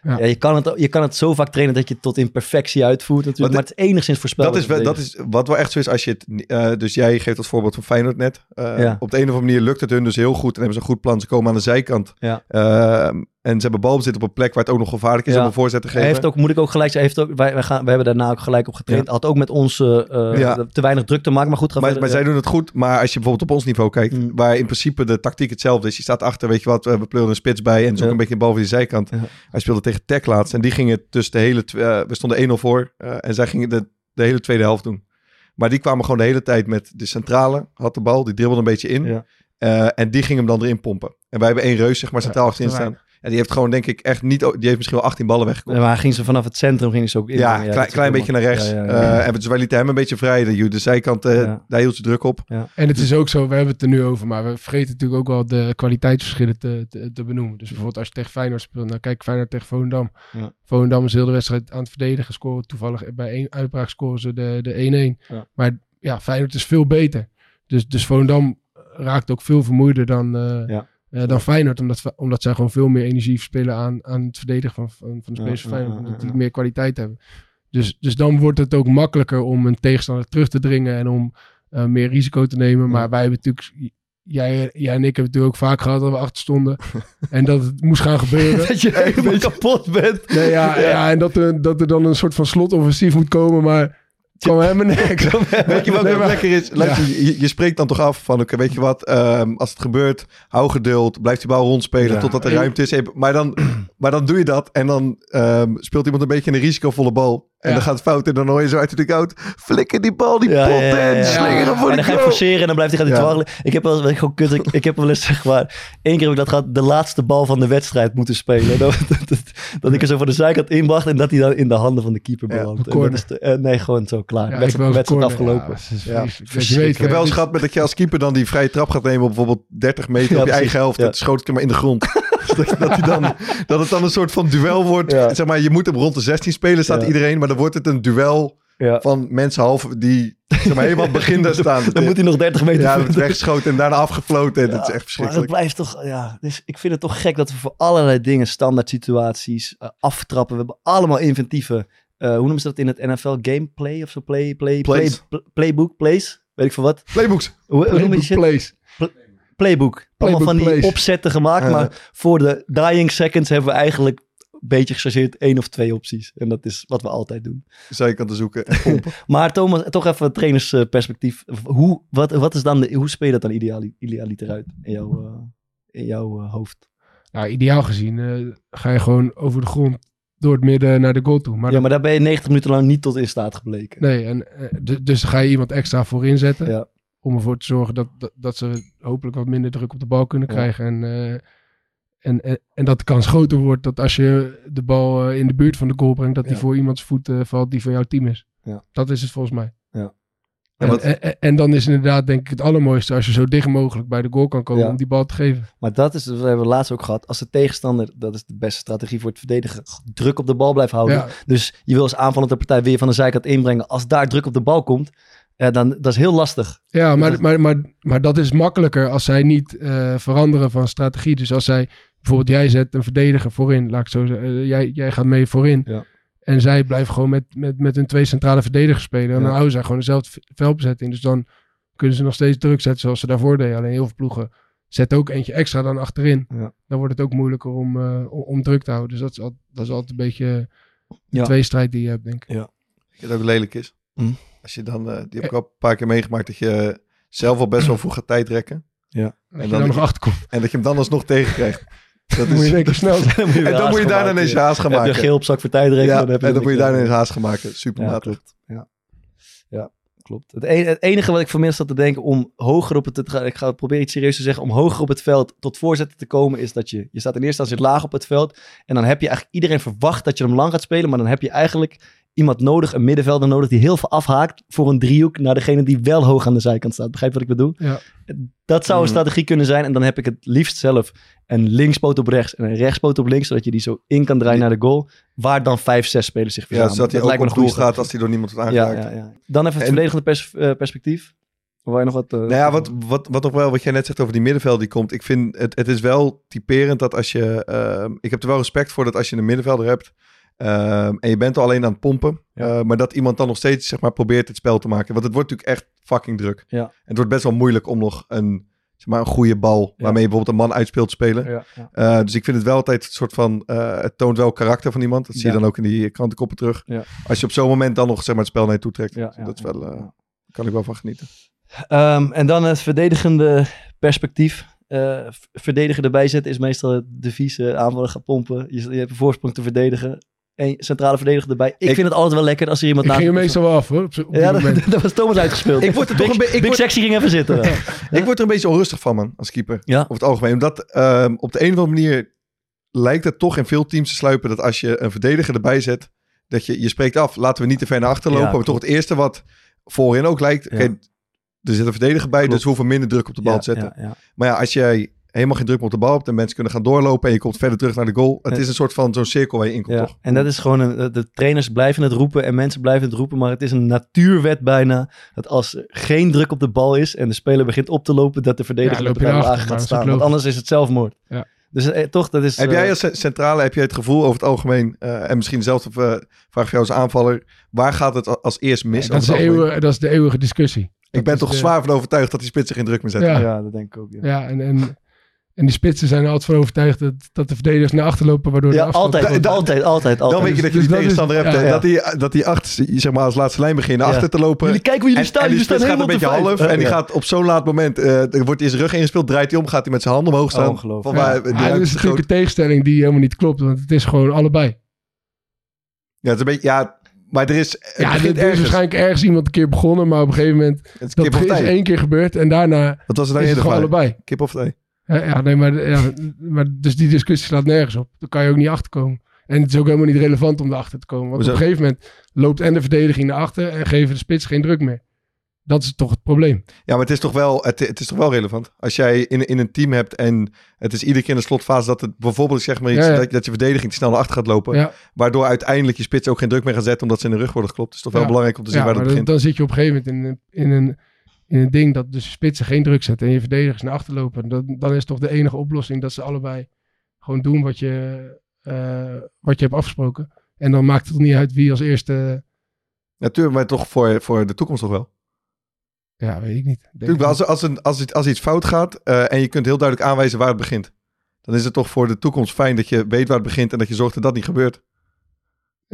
Speaker 4: Ja.
Speaker 1: Ja. je, kan het, je kan het zo vaak trainen dat je het tot in perfectie uitvoert natuurlijk. Maar het is enigszins voorspelbaar.
Speaker 3: Dat is, wel- dat is wat wel echt zo is als je het... eh, dus jij geeft het voorbeeld van Feyenoord net. Eh,
Speaker 1: Ja.
Speaker 3: Op de een of andere manier lukt het hun dus heel goed. En hebben ze een goed plan. Ze komen aan de zijkant.
Speaker 1: Ja.
Speaker 3: Ehm, en ze hebben balbezit op een plek waar het ook nog gevaarlijk is
Speaker 1: Ja.
Speaker 3: om een voorzet te geven.
Speaker 1: Hij heeft ook, moet ik ook gelijk zeggen, heeft ook, wij, wij, gaan, wij hebben daarna ook gelijk op getraind. Had ook met ons eh, eh,
Speaker 3: Ja.
Speaker 1: te weinig druk te maken, maar goed. Gaan
Speaker 3: Maar,
Speaker 1: verder,
Speaker 3: maar zij doen het goed. Maar als je bijvoorbeeld op ons niveau kijkt,
Speaker 1: Mm.
Speaker 3: waar in principe de tactiek hetzelfde is. Je staat achter, weet je wat, we pleuren een spits bij en zo
Speaker 1: Ja.
Speaker 3: een beetje een bal van die zijkant.
Speaker 1: Ja.
Speaker 3: Hij speelde tegen Tech laatst en die gingen dus de hele, eh, we stonden 1-0 voor eh, en zij gingen de, de hele tweede helft doen. Maar die kwamen gewoon de hele tijd met de centrale, had de bal, die dribbelde een beetje in.
Speaker 1: Ja.
Speaker 3: Eh, en die ging hem dan erin pompen. En wij hebben één reus, zeg maar, centraal
Speaker 4: Ja,
Speaker 3: achterin
Speaker 4: te
Speaker 3: staan. En die heeft gewoon, denk ik, echt niet... Die heeft misschien wel 18 ballen weggekomen.
Speaker 1: Ja, maar ging ze vanaf het centrum ging ze ook in.
Speaker 3: Ja,
Speaker 1: dat
Speaker 3: klein, beetje naar rechts.
Speaker 1: Ja, ja, ja.
Speaker 3: Eh, en dus wij lieten hem een beetje vrij. De, de zijkant, eh,
Speaker 1: Ja.
Speaker 3: daar hield ze druk op.
Speaker 4: En het is ook zo, we hebben het er nu over, maar we vergeten natuurlijk ook wel de kwaliteitsverschillen te, te, te benoemen. Dus bijvoorbeeld als je tegen Feyenoord speelt, dan kijk Feyenoord tegen Volendam.
Speaker 1: Ja.
Speaker 4: Volendam is heel de wedstrijd aan het verdedigen, scoren toevallig bij één uitbraak scoren ze de, de 1-1.
Speaker 1: Ja.
Speaker 4: Maar ja, Feyenoord is veel beter. Dus, dus Volendam raakt ook veel vermoeider dan, eh,
Speaker 1: Ja.
Speaker 4: Eh, dan Feyenoord, omdat, omdat zij gewoon veel meer energie verspillen aan, aan het verdedigen van, van, van de
Speaker 1: Ja,
Speaker 4: spelers van
Speaker 1: ja,
Speaker 4: Feyenoord,
Speaker 1: ja,
Speaker 4: omdat
Speaker 1: ja.
Speaker 4: die meer kwaliteit hebben. Dus, dus dan wordt het ook makkelijker om een tegenstander terug te dringen en om eh, meer risico te nemen. Maar wij hebben natuurlijk, jij, jij en ik hebben het natuurlijk ook vaak gehad dat we achter stonden. en dat het moest gaan gebeuren.
Speaker 1: Dat je helemaal kapot bent.
Speaker 4: Nee, ja, ja. en dat er, dat er dan een soort van slotoffensief moet komen, maar helemaal niks.
Speaker 3: Weet je wat
Speaker 4: Nee,
Speaker 3: ook lekker is? Luister, je, je spreekt dan toch af van, oké, weet je wat, ehm, als het gebeurt, hou geduld, blijf die bal rondspelen
Speaker 1: Ja.
Speaker 3: totdat er ruimte is. Maar dan, maar dan doe je dat en dan ehm, speelt iemand een beetje een risicovolle bal. En
Speaker 4: Ja.
Speaker 3: dan gaat het fout en dan hoor je zo uit de dugout, flikker die bal die
Speaker 1: Ja,
Speaker 3: pot
Speaker 1: ja, ja, ja.
Speaker 3: in, slingeren voor
Speaker 1: En
Speaker 3: de
Speaker 1: dan ga je forceren en dan blijft hij gaan
Speaker 3: Ja.
Speaker 1: dwarrelen. Ik heb wel eens, gewoon kut, ik, ik heb wel eens zeg maar, één keer heb ik dat gehad, de laatste bal van de wedstrijd moeten spelen. Dat, dat, dat, dat ik er zo van de zijkant in bracht en dat hij dan in de handen van de keeper
Speaker 3: Ja,
Speaker 1: belandt. En eh, nee, gewoon zo klaar. Wedstrijd, wedstrijd afgelopen.
Speaker 3: Ik heb wel eens gehad met dat je als keeper dan die vrije trap gaat nemen op bijvoorbeeld 30 meter
Speaker 1: Ja,
Speaker 3: op je
Speaker 1: precies.
Speaker 3: eigen helft.
Speaker 1: Ja.
Speaker 3: Dat schoot ik hem maar in de grond. dat, dat, hij dan, dat het dan een soort van duel wordt.
Speaker 1: Ja.
Speaker 3: Zeg maar, je moet hem rond de 16 spelen, staat
Speaker 1: Ja.
Speaker 3: iedereen. Maar dan wordt het een duel
Speaker 1: Ja.
Speaker 3: van mensen half die zeg maar, helemaal begin daar staan.
Speaker 1: Dan moet hij nog 30 meter
Speaker 3: Ja, dat wordt weggeschoten en daarna afgefloten. En dat is echt
Speaker 1: Maar het
Speaker 3: verschrikkelijk.
Speaker 1: blijft toch, ja. Dus ik vind het toch gek dat we voor allerlei dingen, standaard situaties, eh, aftrappen. We hebben allemaal inventieve, eh, hoe noemen ze dat in het NFL? Gameplay of zo? Play, play, play, playbook, plays? Weet ik veel wat.
Speaker 3: Playbooks.
Speaker 1: Hoe, hoe noem je shit?
Speaker 4: plays.
Speaker 1: Playbook. Allemaal van die
Speaker 4: plays.
Speaker 1: opzetten gemaakt.
Speaker 3: Ja.
Speaker 1: Maar voor de dying seconds hebben we eigenlijk een beetje gechargeerd één of twee opties. En dat is wat we altijd doen.
Speaker 3: Zijkant te zoeken. en pompen.
Speaker 1: Maar Thomas, toch even het trainersperspectief. Hoe, wat, wat is dan de, hoe speel je dat dan ideaal, idealiter uit in jouw, eh, in jouw eh, hoofd?
Speaker 4: Nou, ideaal gezien eh, ga je gewoon over de grond door het midden naar de goal toe. Maar
Speaker 1: ja, maar daar ben je 90 minuten lang niet tot in staat gebleken.
Speaker 4: Nee, en, eh, d- dus ga je iemand extra voor inzetten.
Speaker 1: Ja.
Speaker 4: Om ervoor te zorgen dat, dat, dat ze hopelijk wat minder druk op de bal kunnen krijgen. En, eh, en, en, en dat de kans groter wordt dat als je de bal eh, in de buurt van de goal brengt, dat die voor iemands voet eh, valt die van jouw team is.
Speaker 1: Ja.
Speaker 4: Dat is het volgens mij.
Speaker 1: Ja.
Speaker 4: En,
Speaker 3: En wat-
Speaker 4: en, en- en dan is inderdaad denk ik het allermooiste als je zo dicht mogelijk bij de goal kan komen
Speaker 1: Ja.
Speaker 4: om die bal te geven.
Speaker 1: Maar dat is, dat hebben we laatst ook gehad. Als de tegenstander, dat is de beste strategie voor het verdedigen, druk op de bal blijft houden.
Speaker 4: Ja.
Speaker 1: Dus je wil als aanvallende partij weer van de zijkant inbrengen. Als daar druk op de bal komt, eh, dan dat is heel lastig.
Speaker 4: Ja, maar, maar, maar, maar dat is makkelijker als zij niet eh, veranderen van strategie. Dus als zij, bijvoorbeeld jij zet een verdediger voorin, laat ik zo zeggen, eh, jij, jij gaat mee voorin.
Speaker 1: Ja.
Speaker 4: En zij blijven gewoon met, met, met hun twee centrale verdedigers spelen. En
Speaker 1: Ja.
Speaker 4: dan houden zij gewoon dezelfde veldbezetting. Dus dan kunnen ze nog steeds druk zetten zoals ze daarvoor deden. Alleen heel veel ploegen zetten ook eentje extra dan achterin.
Speaker 1: Ja.
Speaker 4: Dan wordt het ook moeilijker om, eh, om, druk te houden. Dus dat is, al, dat is altijd een beetje de
Speaker 1: Ja.
Speaker 4: tweestrijd die je hebt, denk ik.
Speaker 3: Weet je wat ook lelijk is?
Speaker 1: Hm?
Speaker 3: Als je dan, eh, die heb ik al een paar keer meegemaakt, dat je zelf al best wel vroeg gaat tijdrekken.
Speaker 4: En dat
Speaker 3: En
Speaker 4: je
Speaker 3: dan-
Speaker 4: dan nog achterkomt.
Speaker 3: En dat je hem dan alsnog tegenkrijgt. Dat
Speaker 4: Dan moet je keer snel zijn.
Speaker 1: Dan moet je
Speaker 3: En dan moet je daarna ineens je haast gaan
Speaker 1: Heb je
Speaker 3: maken.
Speaker 1: geel op zak voor tijdrekken.
Speaker 3: Ja,
Speaker 1: dan heb je
Speaker 3: en dan moet je daarna ineens haast gaan maken. Super
Speaker 1: Ja, klopt. Ja. ja, klopt. Het, e- het enige wat ik vanmiddag zat te denken om hoger op het... Ik ga het proberen iets serieus te zeggen. Om hoger op het veld tot voorzetten te komen is dat je... Je staat in eerste instantie laag op het veld. En dan heb je eigenlijk iedereen verwacht dat je hem lang gaat spelen. Maar dan heb je eigenlijk iemand nodig, een middenvelder nodig... die heel veel afhaakt voor een driehoek naar degene die wel hoog aan de zijkant staat. Begrijp wat ik bedoel?
Speaker 4: Ja.
Speaker 1: Dat zou een
Speaker 3: Mhm.
Speaker 1: strategie kunnen zijn. En dan heb ik het liefst zelf een linkspoot op rechts en een rechtspoot op links. Zodat je die zo in kan draaien naar de goal. Waar dan vijf, zes spelers zich
Speaker 3: Ja,
Speaker 1: verzamelen.
Speaker 3: zodat hij ook
Speaker 1: lijkt
Speaker 3: op doel gaat als hij door niemand wordt
Speaker 1: ja,
Speaker 3: aangeraakt.
Speaker 1: ja, ja. Dan even het
Speaker 3: En-
Speaker 1: verdedigende pers- eh, perspectief. Wou je nog wat... eh,
Speaker 3: Nou ja, wat, wat, wat nog wel, wat jij net zegt over die middenveld die komt. Ik vind het, het is wel typerend dat als je. ehm, ik heb er wel respect voor dat als je een middenvelder hebt. Ehm, en je bent al alleen aan het pompen.
Speaker 1: Ja.
Speaker 3: eh, maar dat iemand dan nog steeds zeg maar, probeert het spel te maken. Want het wordt natuurlijk echt fucking druk.
Speaker 1: Ja.
Speaker 3: En het wordt best wel moeilijk om nog een, zeg maar, een goede bal.
Speaker 1: Ja.
Speaker 3: waarmee je bijvoorbeeld een man uitspeelt te spelen. Eh, dus ik vind het wel altijd een soort van. eh, het toont wel karakter van iemand. Dat zie je dan ook in die krantenkoppen terug.
Speaker 1: Ja.
Speaker 3: Als je op zo'n moment dan nog zeg maar, het spel naar je toe trekt. Dus dat is wel.
Speaker 1: ja.
Speaker 3: kan ik wel van genieten.
Speaker 1: Ehm, en dan het verdedigende perspectief. V- verdedigen erbij zetten is meestal het devies. eh, aanvallen gaan pompen. Je, je hebt een voorsprong te verdedigen. En centrale verdediger erbij. Ik,
Speaker 3: Ik-
Speaker 1: vind het altijd wel lekker als er iemand
Speaker 4: Ik
Speaker 1: naast
Speaker 4: ging er meestal wel af hoor. Op, op
Speaker 1: Ja, dat, was Thomas uitgespeeld.
Speaker 3: Ik word er
Speaker 1: Big,
Speaker 3: toch een be- ik
Speaker 1: Big
Speaker 3: word-
Speaker 1: Sexy ging even zitten.
Speaker 3: Ik word er een beetje onrustig van, man, als keeper.
Speaker 1: Ja.
Speaker 3: Over het algemeen. Omdat ehm, op de een of andere manier lijkt het toch in veel teams te sluipen dat als je een verdediger erbij zet, dat je, je spreekt af, laten we niet te ver naar achter lopen.
Speaker 1: Ja,
Speaker 3: maar toch het eerste wat voorin ook lijkt, oké, er zit een verdediger bij,
Speaker 1: Klopt.
Speaker 3: dus we hoeven minder druk op de bal te zetten. Maar ja, als jij helemaal geen druk op de bal hebt en mensen kunnen gaan doorlopen en je komt verder terug naar de goal, het is een soort van zo'n cirkel waar je in komt,
Speaker 1: Ja,
Speaker 3: toch?
Speaker 1: en dat is gewoon een, de trainers blijven het roepen en mensen blijven het roepen, maar het is een natuurwet bijna dat als er geen druk op de bal is en de speler begint op te lopen, dat de verdediger
Speaker 4: Ja, je
Speaker 1: de
Speaker 4: maar
Speaker 1: gaat staan. Want anders is het zelfmoord.
Speaker 4: Ja.
Speaker 1: Dus eh, toch, dat is.
Speaker 3: Heb
Speaker 1: eh,
Speaker 3: jij als ce- centrale, heb jij het gevoel over het algemeen, eh, en misschien dezelfde eh, vraag voor jou als aanvaller, waar gaat het als eerst mis?
Speaker 4: dat, is eeuwige, dat is de eeuwige discussie.
Speaker 3: Ik
Speaker 4: Dat
Speaker 3: ben toch
Speaker 4: de-
Speaker 3: zwaar van overtuigd dat die spitsen geen druk meer zetten.
Speaker 4: Ja.
Speaker 1: ja, dat denk ik ook. Ja,
Speaker 4: Ja, en, en, en die spitsen zijn er altijd van overtuigd dat, dat de verdedigers naar achter lopen, waardoor de
Speaker 1: Ja,
Speaker 4: afstand
Speaker 1: altijd, altijd, altijd, altijd.
Speaker 3: Dan weet je dat je
Speaker 4: Dus
Speaker 3: die
Speaker 4: dat is-
Speaker 3: tegenstander hebt.
Speaker 1: ja,
Speaker 3: hè,
Speaker 1: ja.
Speaker 3: Dat die, dat die achter, zeg maar als laatste lijn beginnen
Speaker 1: Ja.
Speaker 3: achter te lopen.
Speaker 1: Jullie kijken hoe jullie
Speaker 3: en,
Speaker 1: staan.
Speaker 3: en die spits gaat een
Speaker 1: helemaal
Speaker 3: beetje half. En die
Speaker 1: Ja.
Speaker 3: gaat op zo'n laat moment. eh er wordt hij zijn rug ingespeeld, draait hij om, gaat hij met zijn handen omhoog staan.
Speaker 1: Ongelooflijk.
Speaker 4: Ja,
Speaker 3: ruimte
Speaker 4: dat
Speaker 3: is
Speaker 4: natuurlijk een tegenstelling die helemaal niet klopt, want het is gewoon allebei.
Speaker 3: Ja, het is een beetje, ja, maar er is, het
Speaker 4: Ja, er is waarschijnlijk ergens iemand een keer begonnen, maar op een gegeven moment,
Speaker 3: Het is
Speaker 4: dat is één keer gebeurd en daarna
Speaker 3: Wat was het dan
Speaker 4: is het
Speaker 3: eerder
Speaker 4: gewoon
Speaker 3: van?
Speaker 4: allebei.
Speaker 3: Kip of ei?
Speaker 4: Ja, ja, nee, maar, ja, maar dus die discussie slaat nergens op. Daar kan je ook niet achter komen. En het is ook helemaal niet relevant om erachter te komen. Want op een gegeven moment loopt en de verdediging naar achter en geven de spits geen druk meer. Dat is toch het probleem.
Speaker 3: Ja, maar het is toch wel, het, het is toch wel relevant. Als jij in, in een team hebt en het is iedere keer in de slotfase dat het bijvoorbeeld zeg maar iets,
Speaker 4: Ja, ja.
Speaker 3: Dat, dat je verdediging te snel naar achter gaat lopen.
Speaker 4: Ja,
Speaker 3: Waardoor uiteindelijk je spits ook geen druk meer gaat zetten omdat ze in de rug worden geklopt. Het is toch wel belangrijk om te zien waar dat begint.
Speaker 4: dan zit je op een gegeven moment in, in, een, in een ding dat dus spitsen geen druk zetten en je verdedigers naar achter lopen. Dan, dan is toch de enige oplossing dat ze allebei gewoon doen wat je, eh, wat je hebt afgesproken. En dan maakt het niet uit wie als eerste...
Speaker 3: Natuurlijk, maar toch voor, voor de toekomst toch wel.
Speaker 4: Ja, weet ik niet.
Speaker 3: Wel, als, als, een, als, iets, als iets fout gaat eh, en je kunt heel duidelijk aanwijzen waar het begint. Dan is het toch voor de toekomst fijn dat je weet waar het begint en dat je zorgt dat dat niet gebeurt.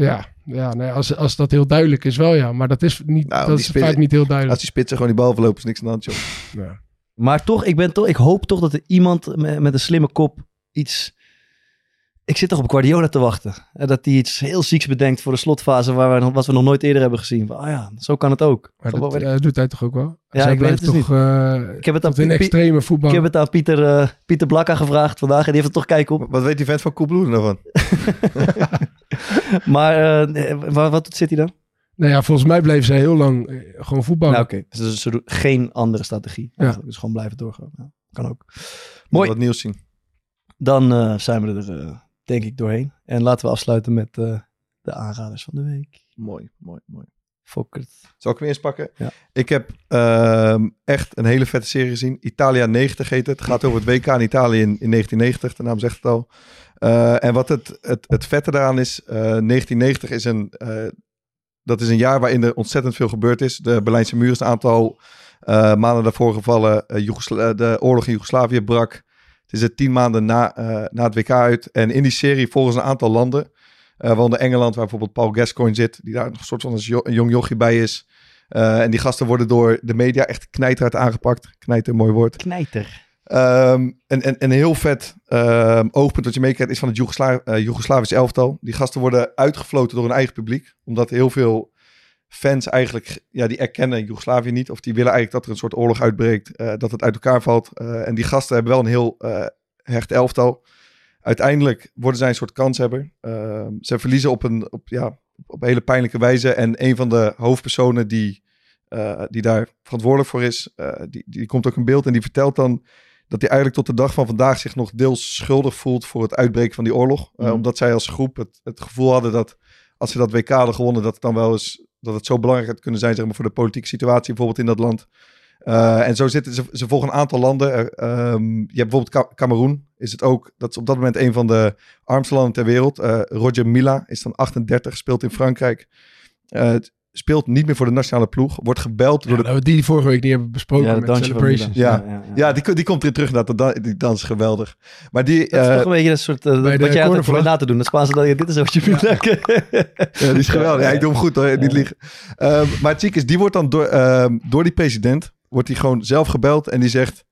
Speaker 4: Ja, ja nee, als, als dat heel duidelijk is wel ja. Maar dat is, niet,
Speaker 3: Nou,
Speaker 4: dat is vaak niet heel
Speaker 3: Als
Speaker 4: duidelijk.
Speaker 3: die spitsen gewoon die bal verlopen is niks aan de hand, joh.
Speaker 4: Ja.
Speaker 1: Maar toch, ik, ben toch, ik hoop toch dat er iemand met, met een slimme kop iets... Ik zit toch op Guardiola te wachten. Dat hij iets heel zieks bedenkt voor de slotfase, waar we, nog- wat we nog nooit eerder hebben gezien. Van, Ah ja, zo kan het ook.
Speaker 4: Maar dat eh, doet hij toch ook wel?
Speaker 1: Ja,
Speaker 4: Zij
Speaker 1: ik weet het dus
Speaker 4: toch eh,
Speaker 1: ik heb het aan,
Speaker 4: in extreme voetbal.
Speaker 1: ik heb het aan Pieter, eh, Pieter Blakka gevraagd vandaag en die heeft het toch kijk op.
Speaker 3: Wat weet die vent van Koebloeden daarvan?
Speaker 1: Maar eh, wat, wat zit hij dan?
Speaker 4: Nou ja, volgens mij bleef zij heel lang eh, gewoon voetballen.
Speaker 1: Nou oké, dus ze doen geen andere strategie.
Speaker 4: Ja.
Speaker 1: Eigenlijk. Dus gewoon blijven doorgaan. Ja, kan ook. Mooi.
Speaker 3: Wat nieuws zien.
Speaker 1: Dan eh, zijn we er denk ik doorheen. En laten we afsluiten met eh, de aanraders van de week.
Speaker 3: Mooi, mooi, mooi.
Speaker 1: Fokkert.
Speaker 3: Zal ik hem eerst pakken?
Speaker 1: Ja.
Speaker 3: Ik heb ehm, echt een hele vette serie gezien. Italia 90 heet het. Het gaat over het WK in Italië in, in 1990. De naam zegt het al. Eh, en wat het, het, het vette daaraan is, eh, 1990 is een, eh, dat is een jaar waarin er ontzettend veel gebeurd is. De Berlijnse muur is een aantal eh, maanden daarvoor gevallen. Eh, de oorlog in Joegoslavië brak. Het is er tien maanden na, eh, na het WK uit. En in die serie volgen ze een aantal landen. eh waaronder Engeland, waar bijvoorbeeld Paul Gascoigne zit. Die daar een soort van een jong jochie bij is. Eh, en die gasten worden door de media echt knijterhard aangepakt. Knijter, mooi woord.
Speaker 1: Knijter.
Speaker 3: Ehm, en, en, en een heel vet ehm, oogpunt wat je meekrijgt is van het Joegosla eh, Joegoslavisch elftal. Die gasten worden uitgefloten door hun eigen publiek. Omdat heel veel fans eigenlijk, ja, die erkennen Joegoslavië niet. Of die willen eigenlijk dat er een soort oorlog uitbreekt. eh, dat het uit elkaar valt. Eh, en die gasten hebben wel een heel hecht elftal. Uiteindelijk worden zij een soort kanshebber. Ehm, ze verliezen op een, op, ja, op een hele pijnlijke wijze. En een van de hoofdpersonen die, die daar verantwoordelijk voor is, die, die komt ook in beeld en die vertelt dan dat hij eigenlijk tot de dag van vandaag zich nog deels schuldig voelt voor het uitbreken van die oorlog. Eh,
Speaker 1: Mhm.
Speaker 3: omdat zij als groep het, het gevoel hadden dat als ze dat WK hadden gewonnen, dat het dan wel eens dat het zo belangrijk had kunnen zijn zeg maar, voor de politieke situatie bijvoorbeeld in dat land. Eh, en zo zitten ze, ze volgen een aantal landen. Ehm, je hebt bijvoorbeeld Cameroen, is het ook. Dat is op dat moment een van de armste landen ter wereld. Eh, Roger Mila is dan 38, speelt in Frankrijk. Speelt niet meer voor de nationale ploeg. Wordt gebeld
Speaker 4: Ja,
Speaker 3: door de...
Speaker 4: die vorige week niet hebben besproken
Speaker 1: Ja, de
Speaker 4: met Celebrations.
Speaker 1: Milan.
Speaker 3: Ja, Ja, die, die komt erin terug. Dat, dat, die dans is geweldig. Maar die,
Speaker 1: Dat is
Speaker 3: eh,
Speaker 1: toch een beetje een soort, uh,
Speaker 4: bij
Speaker 1: wat
Speaker 4: de
Speaker 1: jij altijd
Speaker 4: cornervlag.
Speaker 1: voor na te doen. Dat is dat je, dit is wat je moet lekker.
Speaker 3: Ja, die is geweldig. Ja, ik doe hem goed hoor, niet liegen. Ehm, maar het zieke is, die wordt dan door, ehm, door die president, wordt hij gewoon zelf gebeld en die zegt,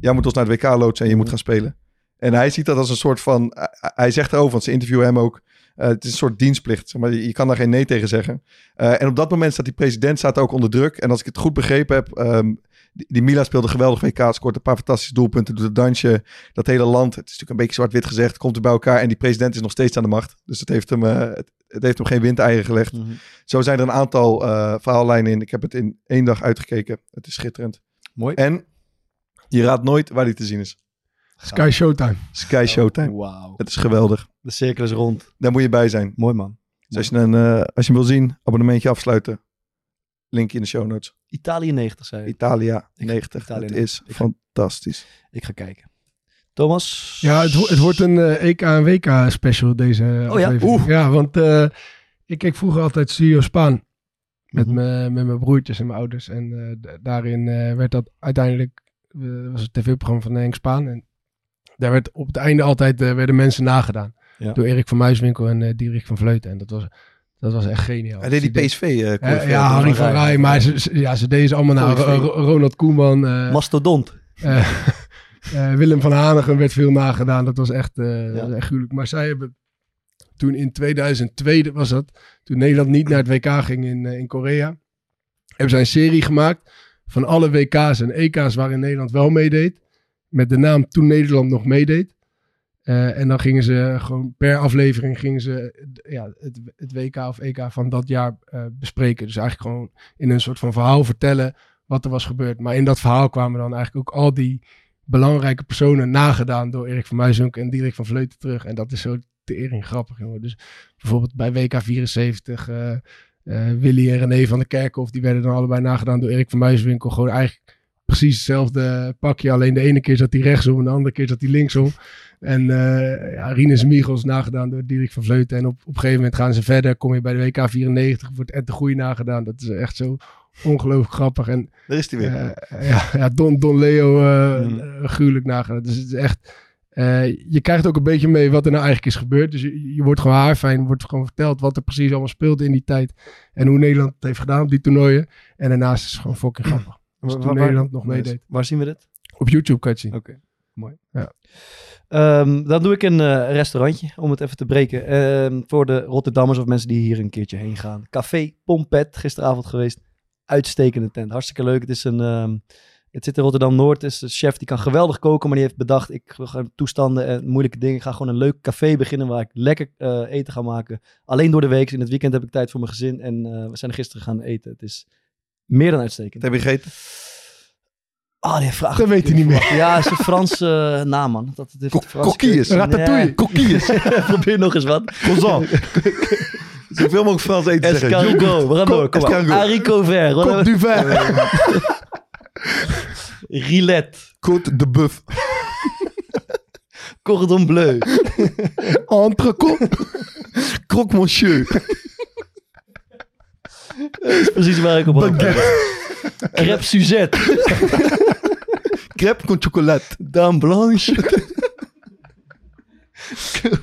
Speaker 3: jij moet ons naar het WK loodsen en je moet gaan spelen. En hij ziet dat als een soort van, hij- hij zegt erover, want ze interviewen hem ook, eh, het is een soort dienstplicht, zeg maar, je, kan daar geen nee tegen zeggen. Eh, en op dat moment staat die president staat ook onder druk. En als ik het goed begrepen heb, ehm, die, die Mila speelde geweldig WK, scoort een paar fantastische doelpunten, doet het dansje. Dat hele land, het is natuurlijk een beetje zwart-wit gezegd, komt er bij elkaar. En die president is nog steeds aan de macht. Dus het heeft hem, eh, het, het heeft hem geen windeieren gelegd.
Speaker 1: Mhm.
Speaker 3: Zo zijn er een aantal verhaallijnen in. Ik heb het in één dag uitgekeken. Het is schitterend.
Speaker 1: Mooi.
Speaker 3: En je raadt nooit waar die te zien is.
Speaker 4: Sky Showtime.
Speaker 3: Sky Showtime.
Speaker 1: Wauw.
Speaker 3: Het is geweldig.
Speaker 1: De cirkel is rond.
Speaker 3: Daar moet je bij zijn.
Speaker 1: Mooi man.
Speaker 3: Dus als je, een, eh, als je hem wil zien, abonnementje afsluiten. Linkje in de show notes.
Speaker 1: Italië 90 zei je.
Speaker 3: Italia
Speaker 1: Ik-
Speaker 3: 90.
Speaker 1: Italië
Speaker 3: het
Speaker 1: 90.
Speaker 3: is
Speaker 1: Ik-
Speaker 3: fantastisch.
Speaker 1: Ik ga kijken. Thomas?
Speaker 4: Ja, het, het wordt een eh, EK en WK special deze
Speaker 1: Oh ja? Oeh.
Speaker 4: Ja, want eh, ik keek vroeger altijd Studio Spaan met,
Speaker 1: Mhm.
Speaker 4: me, met mijn broertjes en mijn ouders. En eh, daarin eh, werd dat uiteindelijk, eh, was het tv-programma van Henk Spaan. En daar werd op het einde altijd, eh, werden mensen nagedaan.
Speaker 1: Ja.
Speaker 4: Door Erik van Muiswinkel en eh Dierik van Vleuten. En dat was, dat was echt geniaal.
Speaker 3: Hij deed die PSV. eh,
Speaker 4: ja, Harry van
Speaker 1: Rij.
Speaker 4: Maar ze, ja, ze deden ze allemaal naar Ronald Koeman.
Speaker 1: Mastodont.
Speaker 4: Willem van Hanegem werd veel nagedaan. Dat was echt,
Speaker 1: Ja.
Speaker 4: echt gruwelijk. Maar zij hebben toen in 2002 was dat, toen Nederland niet naar het WK ging in, in Korea, hebben zij een serie gemaakt van alle WK's en EK's waarin Nederland wel meedeed. Met de naam toen Nederland nog meedeed. Eh, en dan gingen ze gewoon per aflevering gingen ze ja, het, het WK of EK van dat jaar eh, bespreken. Dus eigenlijk gewoon in een soort van verhaal vertellen wat er was gebeurd. Maar in dat verhaal kwamen dan eigenlijk ook al die belangrijke personen nagedaan door Erik van Muizunk en Dierik van Vleuten terug. En dat is zo tering grappig, jongen. Dus bijvoorbeeld bij WK 74, eh, eh, Willy en René van der Kerkhof, die werden dan allebei nagedaan door Erik van Muiswinkel. Gewoon eigenlijk precies hetzelfde pakje, alleen de ene keer zat hij rechtsom en de andere keer zat hij linksom. En eh ja, Rinus Michels nagedaan door Dierik van Vleuten. En op, op een gegeven moment gaan ze verder, kom je bij de WK 94, wordt Ed de Goeie nagedaan. Dat is echt zo ongelooflijk grappig. En
Speaker 3: Daar is hij weer.
Speaker 4: eh, ja, ja, Don, Don Leo
Speaker 1: Mm.
Speaker 4: eh, gruwelijk nagedaan. Dus het is echt... je krijgt ook een beetje mee wat er nou eigenlijk is gebeurd. Dus je, je wordt gewoon haarfijn, wordt gewoon verteld wat er precies allemaal speelde in die tijd. En hoe Nederland het heeft gedaan op die toernooien. En daarnaast is het gewoon fucking grappig. Dus
Speaker 1: Waar-
Speaker 4: Nederland nog meedeed.
Speaker 1: Waar zien we dit?
Speaker 4: Op YouTube kan je zien.
Speaker 1: Oké, mooi.
Speaker 4: Ja.
Speaker 1: Ehm, dan doe ik een eh, restaurantje om het even te breken. Ehm, voor de Rotterdammers of mensen die hier een keertje heen gaan. Café Pompet, gisteravond geweest. Uitstekende tent. Hartstikke leuk. Het, is een, ehm, het zit in Rotterdam-Noord. Het is een chef die kan geweldig koken. Maar die heeft bedacht, ik ga toestanden en moeilijke dingen. Ik ga gewoon een leuk café beginnen waar ik lekker eh, eten ga maken. Alleen door de week. In het weekend heb ik tijd voor mijn gezin. En eh, we zijn er gisteren gaan eten. Het is meer dan uitstekend.
Speaker 3: Heb je gegeten?
Speaker 1: Ah, die vraag.
Speaker 4: Dat weet hij niet meer.
Speaker 1: Ja, het is een Franse eh, naam, man. Dat, het heeft
Speaker 3: Ko-
Speaker 1: Franse
Speaker 3: coquilles.
Speaker 1: keuken.
Speaker 4: Ratatouille.
Speaker 1: Ja. Coquilles. Probeer nog eens wat.
Speaker 3: Croissant. Zoveel mogelijk Frans eten zeggen.
Speaker 1: Escargot. We gaan door. Kom maar. Haricot vert. Hebben
Speaker 3: du vin.
Speaker 1: we? Rillet.
Speaker 3: Côte de bœuf.
Speaker 1: Cordon bleu.
Speaker 4: Entrecôte.
Speaker 3: Croque monsieur.
Speaker 1: Dat is precies waar ik op had. Crêpe Suzette.
Speaker 3: Crêpe con chocolat.
Speaker 1: Dame Blanche.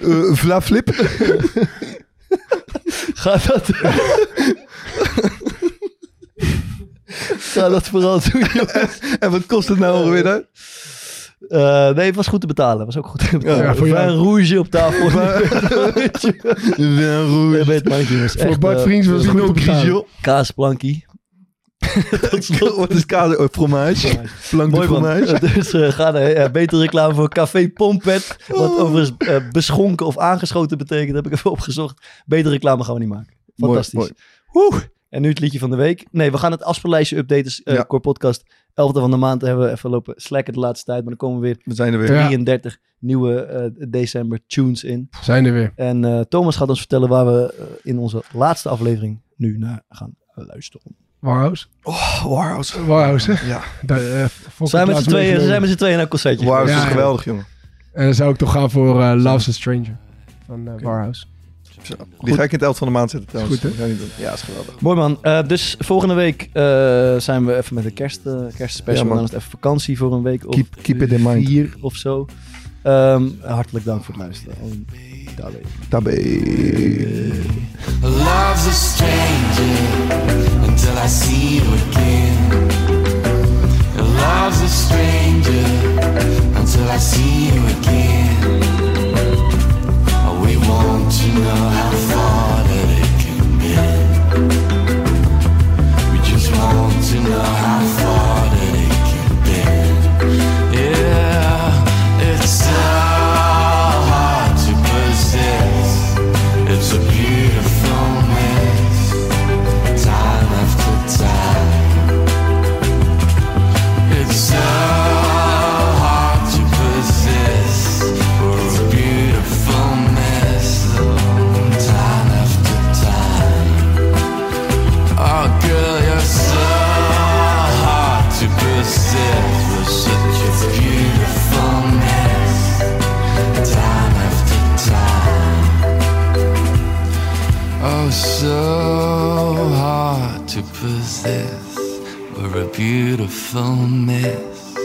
Speaker 3: Uh, vla flip.
Speaker 1: Ga dat... Ga dat vooral doen, jongens.
Speaker 3: En wat kost het nou dan?
Speaker 1: Eh, nee, het was goed te betalen. Het was ook goed te betalen.
Speaker 4: Ja, voor jou.
Speaker 1: rouge op tafel.
Speaker 3: Vin
Speaker 1: Je
Speaker 3: rouge.
Speaker 1: weet maar, jongens.
Speaker 4: Voor Bart
Speaker 1: eh,
Speaker 4: Vriends was het goed te betalen.
Speaker 1: Kaasplankie. Tot slot.
Speaker 3: Wat is kader? Oh, fromage. Plank
Speaker 1: Mooi
Speaker 3: fromage.
Speaker 1: Dus eh, ga naar betere reclame voor Café Pompet. Wat
Speaker 3: Oh.
Speaker 1: overigens beschonken of aangeschoten betekent. heb ik even opgezocht. Betere reclame gaan we niet maken. Fantastisch.
Speaker 3: Mooi.
Speaker 1: En nu het liedje van de week. Nee, we gaan het afspeellijstje updaten. eh
Speaker 3: Ja.
Speaker 1: Core podcast. 11e van de maand hebben we even lopen slacken de laatste tijd. Maar dan komen weer
Speaker 3: We zijn er weer.
Speaker 4: Ja.
Speaker 1: 33 nieuwe eh, december tunes in.
Speaker 4: Zijn er weer.
Speaker 1: En eh, Thomas gaat ons vertellen waar we eh, in onze laatste aflevering nu naar gaan luisteren.
Speaker 4: Warhouse.
Speaker 3: Oh, Warhouse.
Speaker 4: Warhouse, hè?
Speaker 3: Ja.
Speaker 4: Daar,
Speaker 1: Zijn met z'n tweeën, zijn met z'n tweeën naar een concertje.
Speaker 3: Warhouse
Speaker 4: Ja,
Speaker 3: is
Speaker 4: ja.
Speaker 3: geweldig, jongen.
Speaker 4: En dan zou ik toch gaan voor eh Love's a Stranger van eh, Warhouse.
Speaker 3: Zo. Die ga ik in het elftal van de maand zetten trouwens.
Speaker 4: Goed, hè?
Speaker 3: Ga je niet doen. Ja, is geweldig.
Speaker 1: Mooi man. Eh, dus volgende week eh, zijn we even met de kerst, eh kerstspecial.
Speaker 3: Ja,
Speaker 1: dan is het even vakantie voor een week of
Speaker 3: Keep- keep it in mind.
Speaker 1: vier of zo. Ehm, hartelijk dank voor het luisteren. En tabé.
Speaker 3: Tabé.
Speaker 7: Love's a stranger until I see you again. Love's a stranger until I see you again. Want to know how far beautiful mess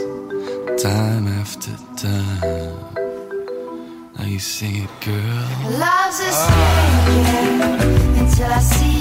Speaker 7: time after time. Now you see it, girl.
Speaker 9: Love's a snake, until I see.